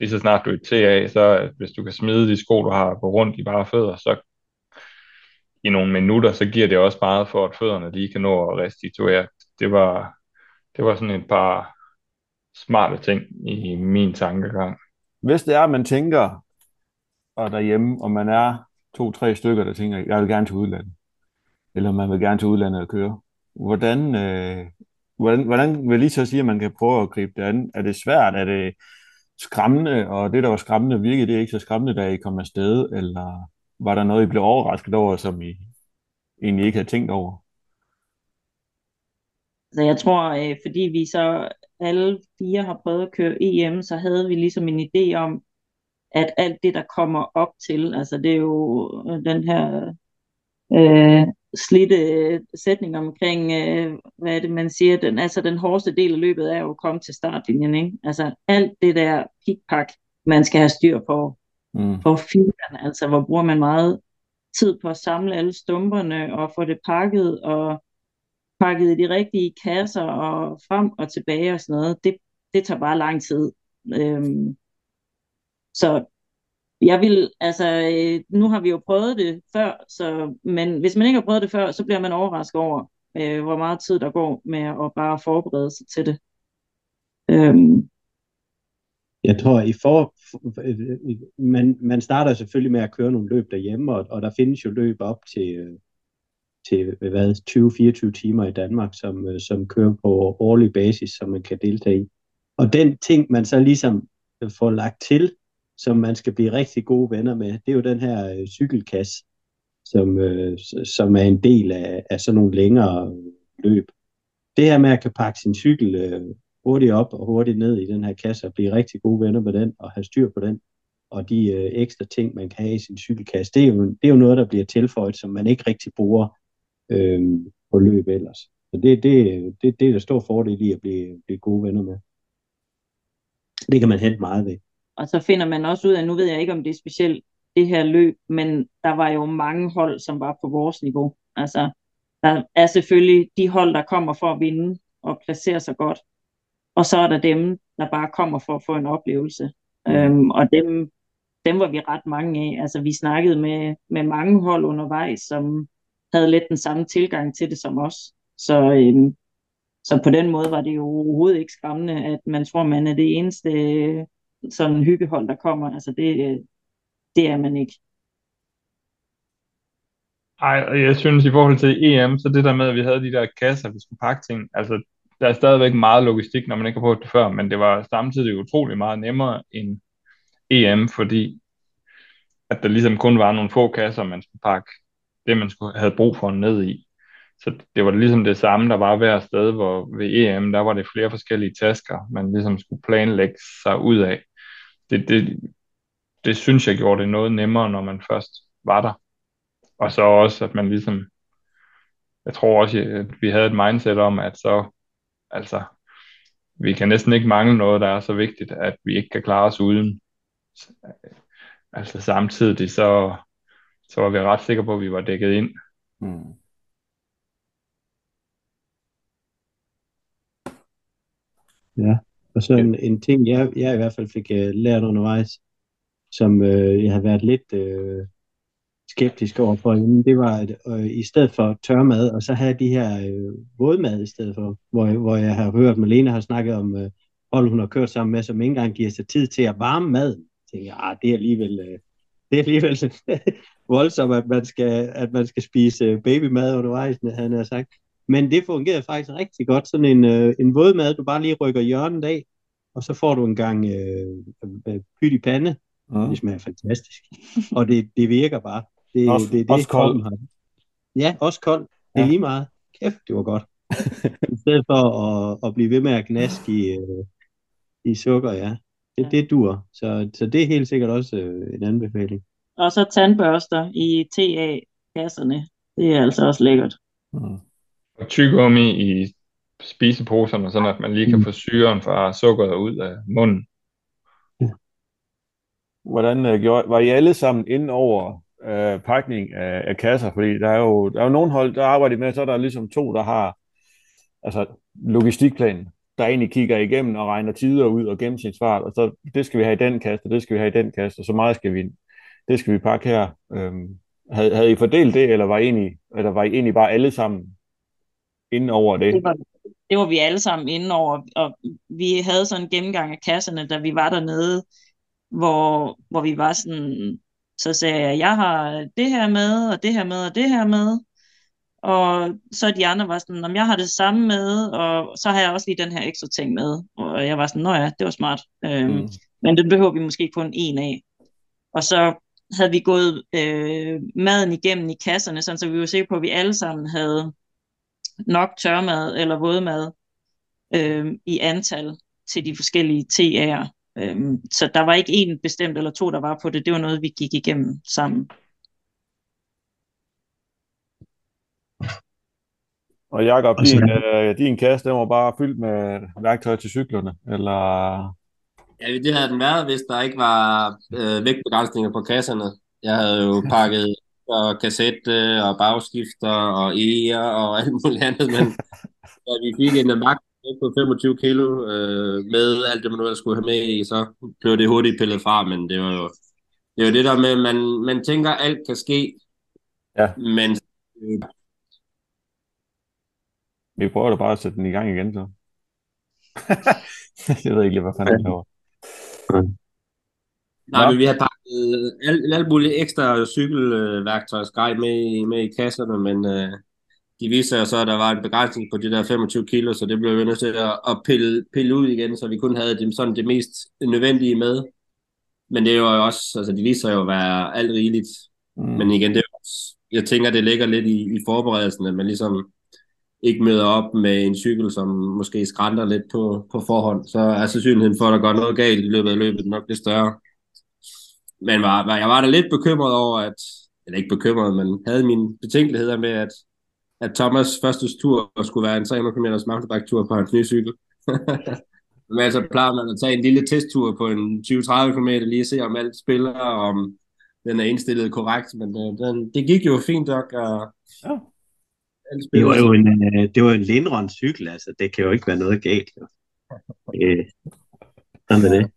lige så snart du er i TA, så øh, hvis du kan smide de sko, du har på rundt i bare fødder, så i nogle minutter, så giver det også meget for, at fødderne lige kan nå at restituere. Det var, det var sådan et par smarte ting i min tankegang. Hvis det er, at man tænker, og derhjemme, og man er to-tre stykker, der tænker, jeg vil gerne til udlandet, eller man vil gerne til udlandet og køre, hvordan, øh, hvordan, hvordan vil lige så sige, at man kan prøve at gribe det an? Er det svært? Er det skræmmende? Og det, der var skræmmende, virkede det ikke så skræmmende, da I kom afsted? Eller var der noget, I blev overrasket over, som I egentlig ikke havde tænkt over? Så jeg tror, øh, fordi vi så alle fire har prøvet at køre EM, så havde vi ligesom en idé om, at alt det, der kommer op til, altså det er jo den her øh, slidte sætning omkring, øh, hvad er det, man siger, den, altså den hårdeste del af løbet er jo at komme til startlinjen, ikke? Altså alt det der pikpak, man skal have styr på, mm. for filerne, altså hvor bruger man meget tid på at samle alle stumperne og få det pakket og pakket i de rigtige kasser og frem og tilbage og sådan noget, det, det tager bare lang tid. Øhm, så jeg vil, altså, øh, nu har vi jo prøvet det før, så, men hvis man ikke har prøvet det før, så bliver man overrasket over, øh, hvor meget tid der går med at bare forberede sig til det. Øhm. Jeg tror, i for, man, man starter selvfølgelig med at køre nogle løb derhjemme, og, og der findes jo løb op til, øh, til øh, hvad, 20-24 timer i Danmark, som, øh, som kører på årlig basis, som man kan deltage i. Og den ting, man så ligesom øh, får lagt til, som man skal blive rigtig gode venner med, det er jo den her øh, cykelkasse, som, øh, som er en del af, af sådan nogle længere løb. Det her med at kan pakke sin cykel øh, hurtigt op og hurtigt ned i den her kasse og blive rigtig gode venner med den og have styr på den, og de øh, ekstra ting, man kan have i sin cykelkasse, det er, jo, det er jo noget, der bliver tilføjet, som man ikke rigtig bruger øh, på løb ellers. Så det, det, det, det er der stor fordel i at blive, blive gode venner med. Det kan man hente meget ved. Og så finder man også ud af, nu ved jeg ikke, om det er specielt det her løb, men der var jo mange hold, som var på vores niveau. Altså, der er selvfølgelig de hold, der kommer for at vinde og placere sig godt. Og så er der dem, der bare kommer for at få en oplevelse. Mm. Øhm, og dem, dem var vi ret mange af. Altså, vi snakkede med, med mange hold undervejs, som havde lidt den samme tilgang til det som os. Så, øhm, så på den måde var det jo overhovedet ikke skræmmende, at man tror, man er det eneste øh, sådan hyggehold, der kommer. Altså det, øh, det er man ikke. Ej, jeg synes i forhold til EM, så det der med, at vi havde de der kasser, vi skulle pakke ting, altså der er stadigvæk meget logistik, når man ikke har prøvet det før, men det var samtidig utrolig meget nemmere end EM, fordi at der ligesom kun var nogle få kasser, man skulle pakke det, man skulle, havde brug for ned i. Så det var ligesom det samme, der var hver sted, hvor ved EM, der var det flere forskellige tasker, man ligesom skulle planlægge sig ud af det, det, det synes jeg gjorde det noget nemmere, når man først var der. Og så også, at man ligesom, jeg tror også, at vi havde et mindset om, at så, altså, vi kan næsten ikke mangle noget, der er så vigtigt, at vi ikke kan klare os uden. Altså samtidig, så, så var vi ret sikre på, at vi var dækket ind. Mm. Ja. Og så en, en ting, jeg, jeg i hvert fald fik uh, lært undervejs, som uh, jeg har været lidt uh, skeptisk over for inden, det var, at uh, i stedet for tørmad, og så have de her uh, vådmad i stedet for, hvor, hvor jeg har hørt, Malene har snakket om uh, hold, hun har kørt sammen med, som ikke engang giver sig tid til at varme mad. Jeg tænker, ah, det er alligevel, uh, det er alligevel [LAUGHS] voldsomt, at man skal, at man skal spise babymad undervejs, han har sagt. Men det fungerede faktisk rigtig godt. Sådan en, øh, en vådmad, du bare lige rykker hjørnet af, og så får du en gang øh, pyt i pande. Mm. Det smager fantastisk. Og det, det virker bare. Det, også, det, det, også kold. Har. Ja, også kold. Det er ja. lige meget. Kæft, det var godt. [LAUGHS] I stedet for at, at blive ved med at knaske i, øh, i sukker, ja. Det, det dur. Så, så det er helt sikkert også øh, en anbefaling. Og så tandbørster i TA-kasserne. Det er altså også lækkert. Mm. Og tyggegummi i spiseposerne, sådan at man lige kan mm. få syren fra sukkeret ud af munden. Hvordan uh, gjorde, var I alle sammen ind over uh, pakning af, af kasser? Fordi der er jo, der er jo nogle hold, der arbejder med, så er der ligesom to, der har altså logistikplanen, der egentlig kigger igennem og regner tider ud og gennemsnitsfart, og så det skal vi have i den kasse, og det skal vi have i den kasse, og så meget skal vi, det skal vi pakke her. Øhm, havde, havde I fordelt det, eller var I egentlig, eller var I egentlig bare alle sammen inde over det? Det var, det var vi alle sammen inde over, og vi havde sådan en gennemgang af kasserne, da vi var dernede, hvor, hvor vi var sådan, så sagde jeg, jeg har det her med, og det her med, og det her med, og så de andre var sådan, om jeg har det samme med, og så har jeg også lige den her ekstra ting med. Og jeg var sådan, nå ja, det var smart. Øhm, mm. Men det behøver vi måske kun en af. Og så havde vi gået øh, maden igennem i kasserne, sådan, så vi var sikre på, at vi alle sammen havde nok tørmad eller vådmad øh, i antal til de forskellige TA'er. Øh, så der var ikke en bestemt eller to, der var på det. Det var noget, vi gik igennem sammen. Og Jacob, altså, din, øh, din kasse, den var bare fyldt med værktøj til cyklerne, eller? Ja, det havde den været, hvis der ikke var øh, vægtbegrænsninger på kasserne. Jeg havde jo [LAUGHS] pakket og kassette og bagskifter og eger og alt muligt andet, men [LAUGHS] da vi fik en magt på 25 kilo øh, med alt det, man nu skulle have med i, så blev det hurtigt pillet fra, men det var jo det, var det der med, at man, man tænker, at alt kan ske, ja. men øh, vi prøver da bare at sætte den i gang igen, så. [LAUGHS] jeg ved ikke lige, hvad fanden det laver. Nej, men vi har pakket alt, alt muligt ekstra cykelværktøjsgrej med, med i kasserne, men øh, de viser sig så, at der var en begrænsning på de der 25 kilo, så det blev vi nødt til at, at pille, pille ud igen, så vi kun havde det, sådan det mest nødvendige med. Men det er jo også, altså de viser jo at være alt rigeligt. Mm. Men igen, det er også, jeg tænker, det ligger lidt i, i forberedelsen, at man ligesom ikke møder op med en cykel, som måske skrænter lidt på, på forhånd, så er sandsynligheden for, at der går noget galt i løbet af løbet nok lidt større. Men var, var, jeg var da lidt bekymret over, at, eller ikke bekymret, men havde mine betænkeligheder med, at, at Thomas første tur skulle være en 300 km mountainbike-tur på hans nye cykel. [LAUGHS] men altså plejer man at tage en lille testtur på en 20-30 km, lige se om alt spiller, og om den er indstillet korrekt, men øh, den, det gik jo fint nok, og ja. Det var jo en, uh, det var en Lindron cykel, altså det kan jo ikke være noget galt. Jo. Øh, sådan er det.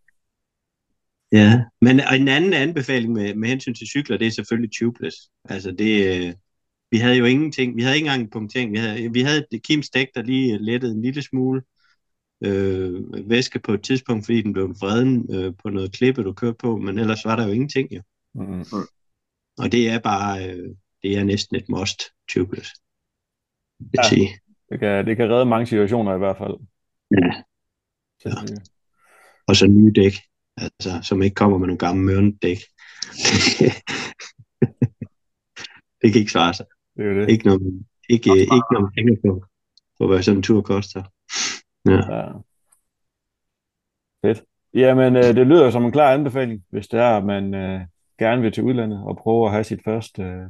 Ja, men en anden anbefaling med, med hensyn til cykler, det er selvfølgelig tubeless. Altså det, øh, vi havde jo ingenting, vi havde ikke engang en punktering. Vi havde, vi havde et Kims dæk, der lige lettede en lille smule øh, væske på et tidspunkt, fordi den blev vreden øh, på noget klippe, du kørte på, men ellers var der jo ingenting jo. Mm. Og det er bare, øh, det er næsten et must, tubeless ja, sige. Det kan, det kan redde mange situationer i hvert fald. Ja. ja. Og så nye dæk, altså, som ikke kommer med nogle gamle mørne dæk. [LAUGHS] det kan ikke svare sig. Det er det. Ikke noget, ikke, ikke noget penge på, på hvad sådan en tur koster. Ja. ja. Fedt. Jamen, øh, det lyder som en klar anbefaling, hvis det er, at man øh, gerne vil til udlandet og prøve at have sit første øh,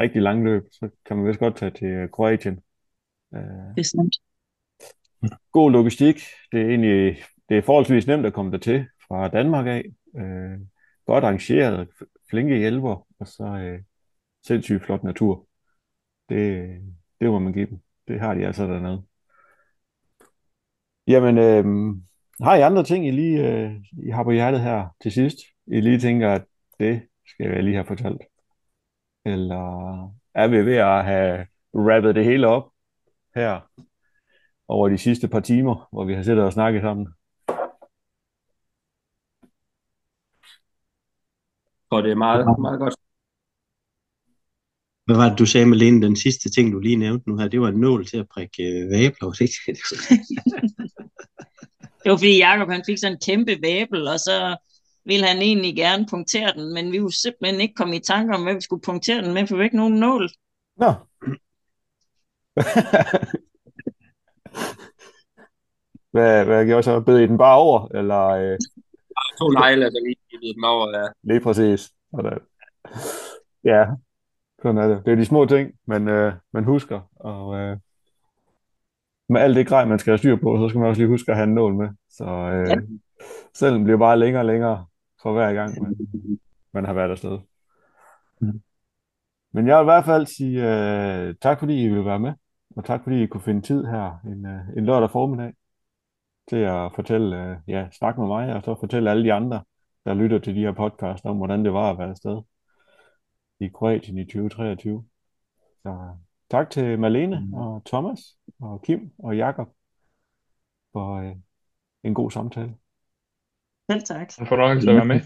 rigtig lang løb, så kan man vist godt tage til Kroatien. Det er sandt. God logistik. Det er egentlig det er forholdsvis nemt at komme der til fra Danmark af. Øh, godt arrangeret, flinke hjælper, og så øh, sindssygt flot natur. Det, det må man give dem. Det har de altså dernede. Jamen, øh, har I andre ting, I lige øh, I har på hjertet her til sidst? I lige tænker, at det skal jeg lige have fortalt? Eller er vi ved at have rappet det hele op her over de sidste par timer, hvor vi har siddet og snakket sammen? tror, det er meget, meget godt. Hvad var det, du sagde, Malene, den sidste ting, du lige nævnte nu her? Det var en nål til at prikke øh, vabler, ikke? [LAUGHS] Det var fordi Jacob han fik sådan en kæmpe vabel, og så ville han egentlig gerne punktere den, men vi var simpelthen ikke kommet i tanke om, hvad vi skulle punktere den med, for vi ikke nogen nål. Nå. [LAUGHS] hvad, hvad gjorde så? Bed I den bare over? Eller, øh, To negle, så lige givet dem over. Ja. lige præcis. Sådan. Ja, sådan er det. Det er de små ting, man, øh, man husker. Og øh, med alt det grej, man skal have styr på, så skal man også lige huske at have en nål med. Så øh, Ja. selvom bliver bare længere og længere for hver gang, man, man har været afsted. Mm. Men jeg vil i hvert fald sige øh, tak, fordi I ville være med. Og tak, fordi I kunne finde tid her en, øh, en lørdag formiddag til at fortælle, øh, ja, snakke med mig, og så fortælle alle de andre, der lytter til de her podcast, om hvordan det var at være afsted i Kroatien i 2023. Så tak til Malene Mm. og Thomas og Kim og Jakob for øh, en god samtale. Selv tak. Jeg får nok til at være med.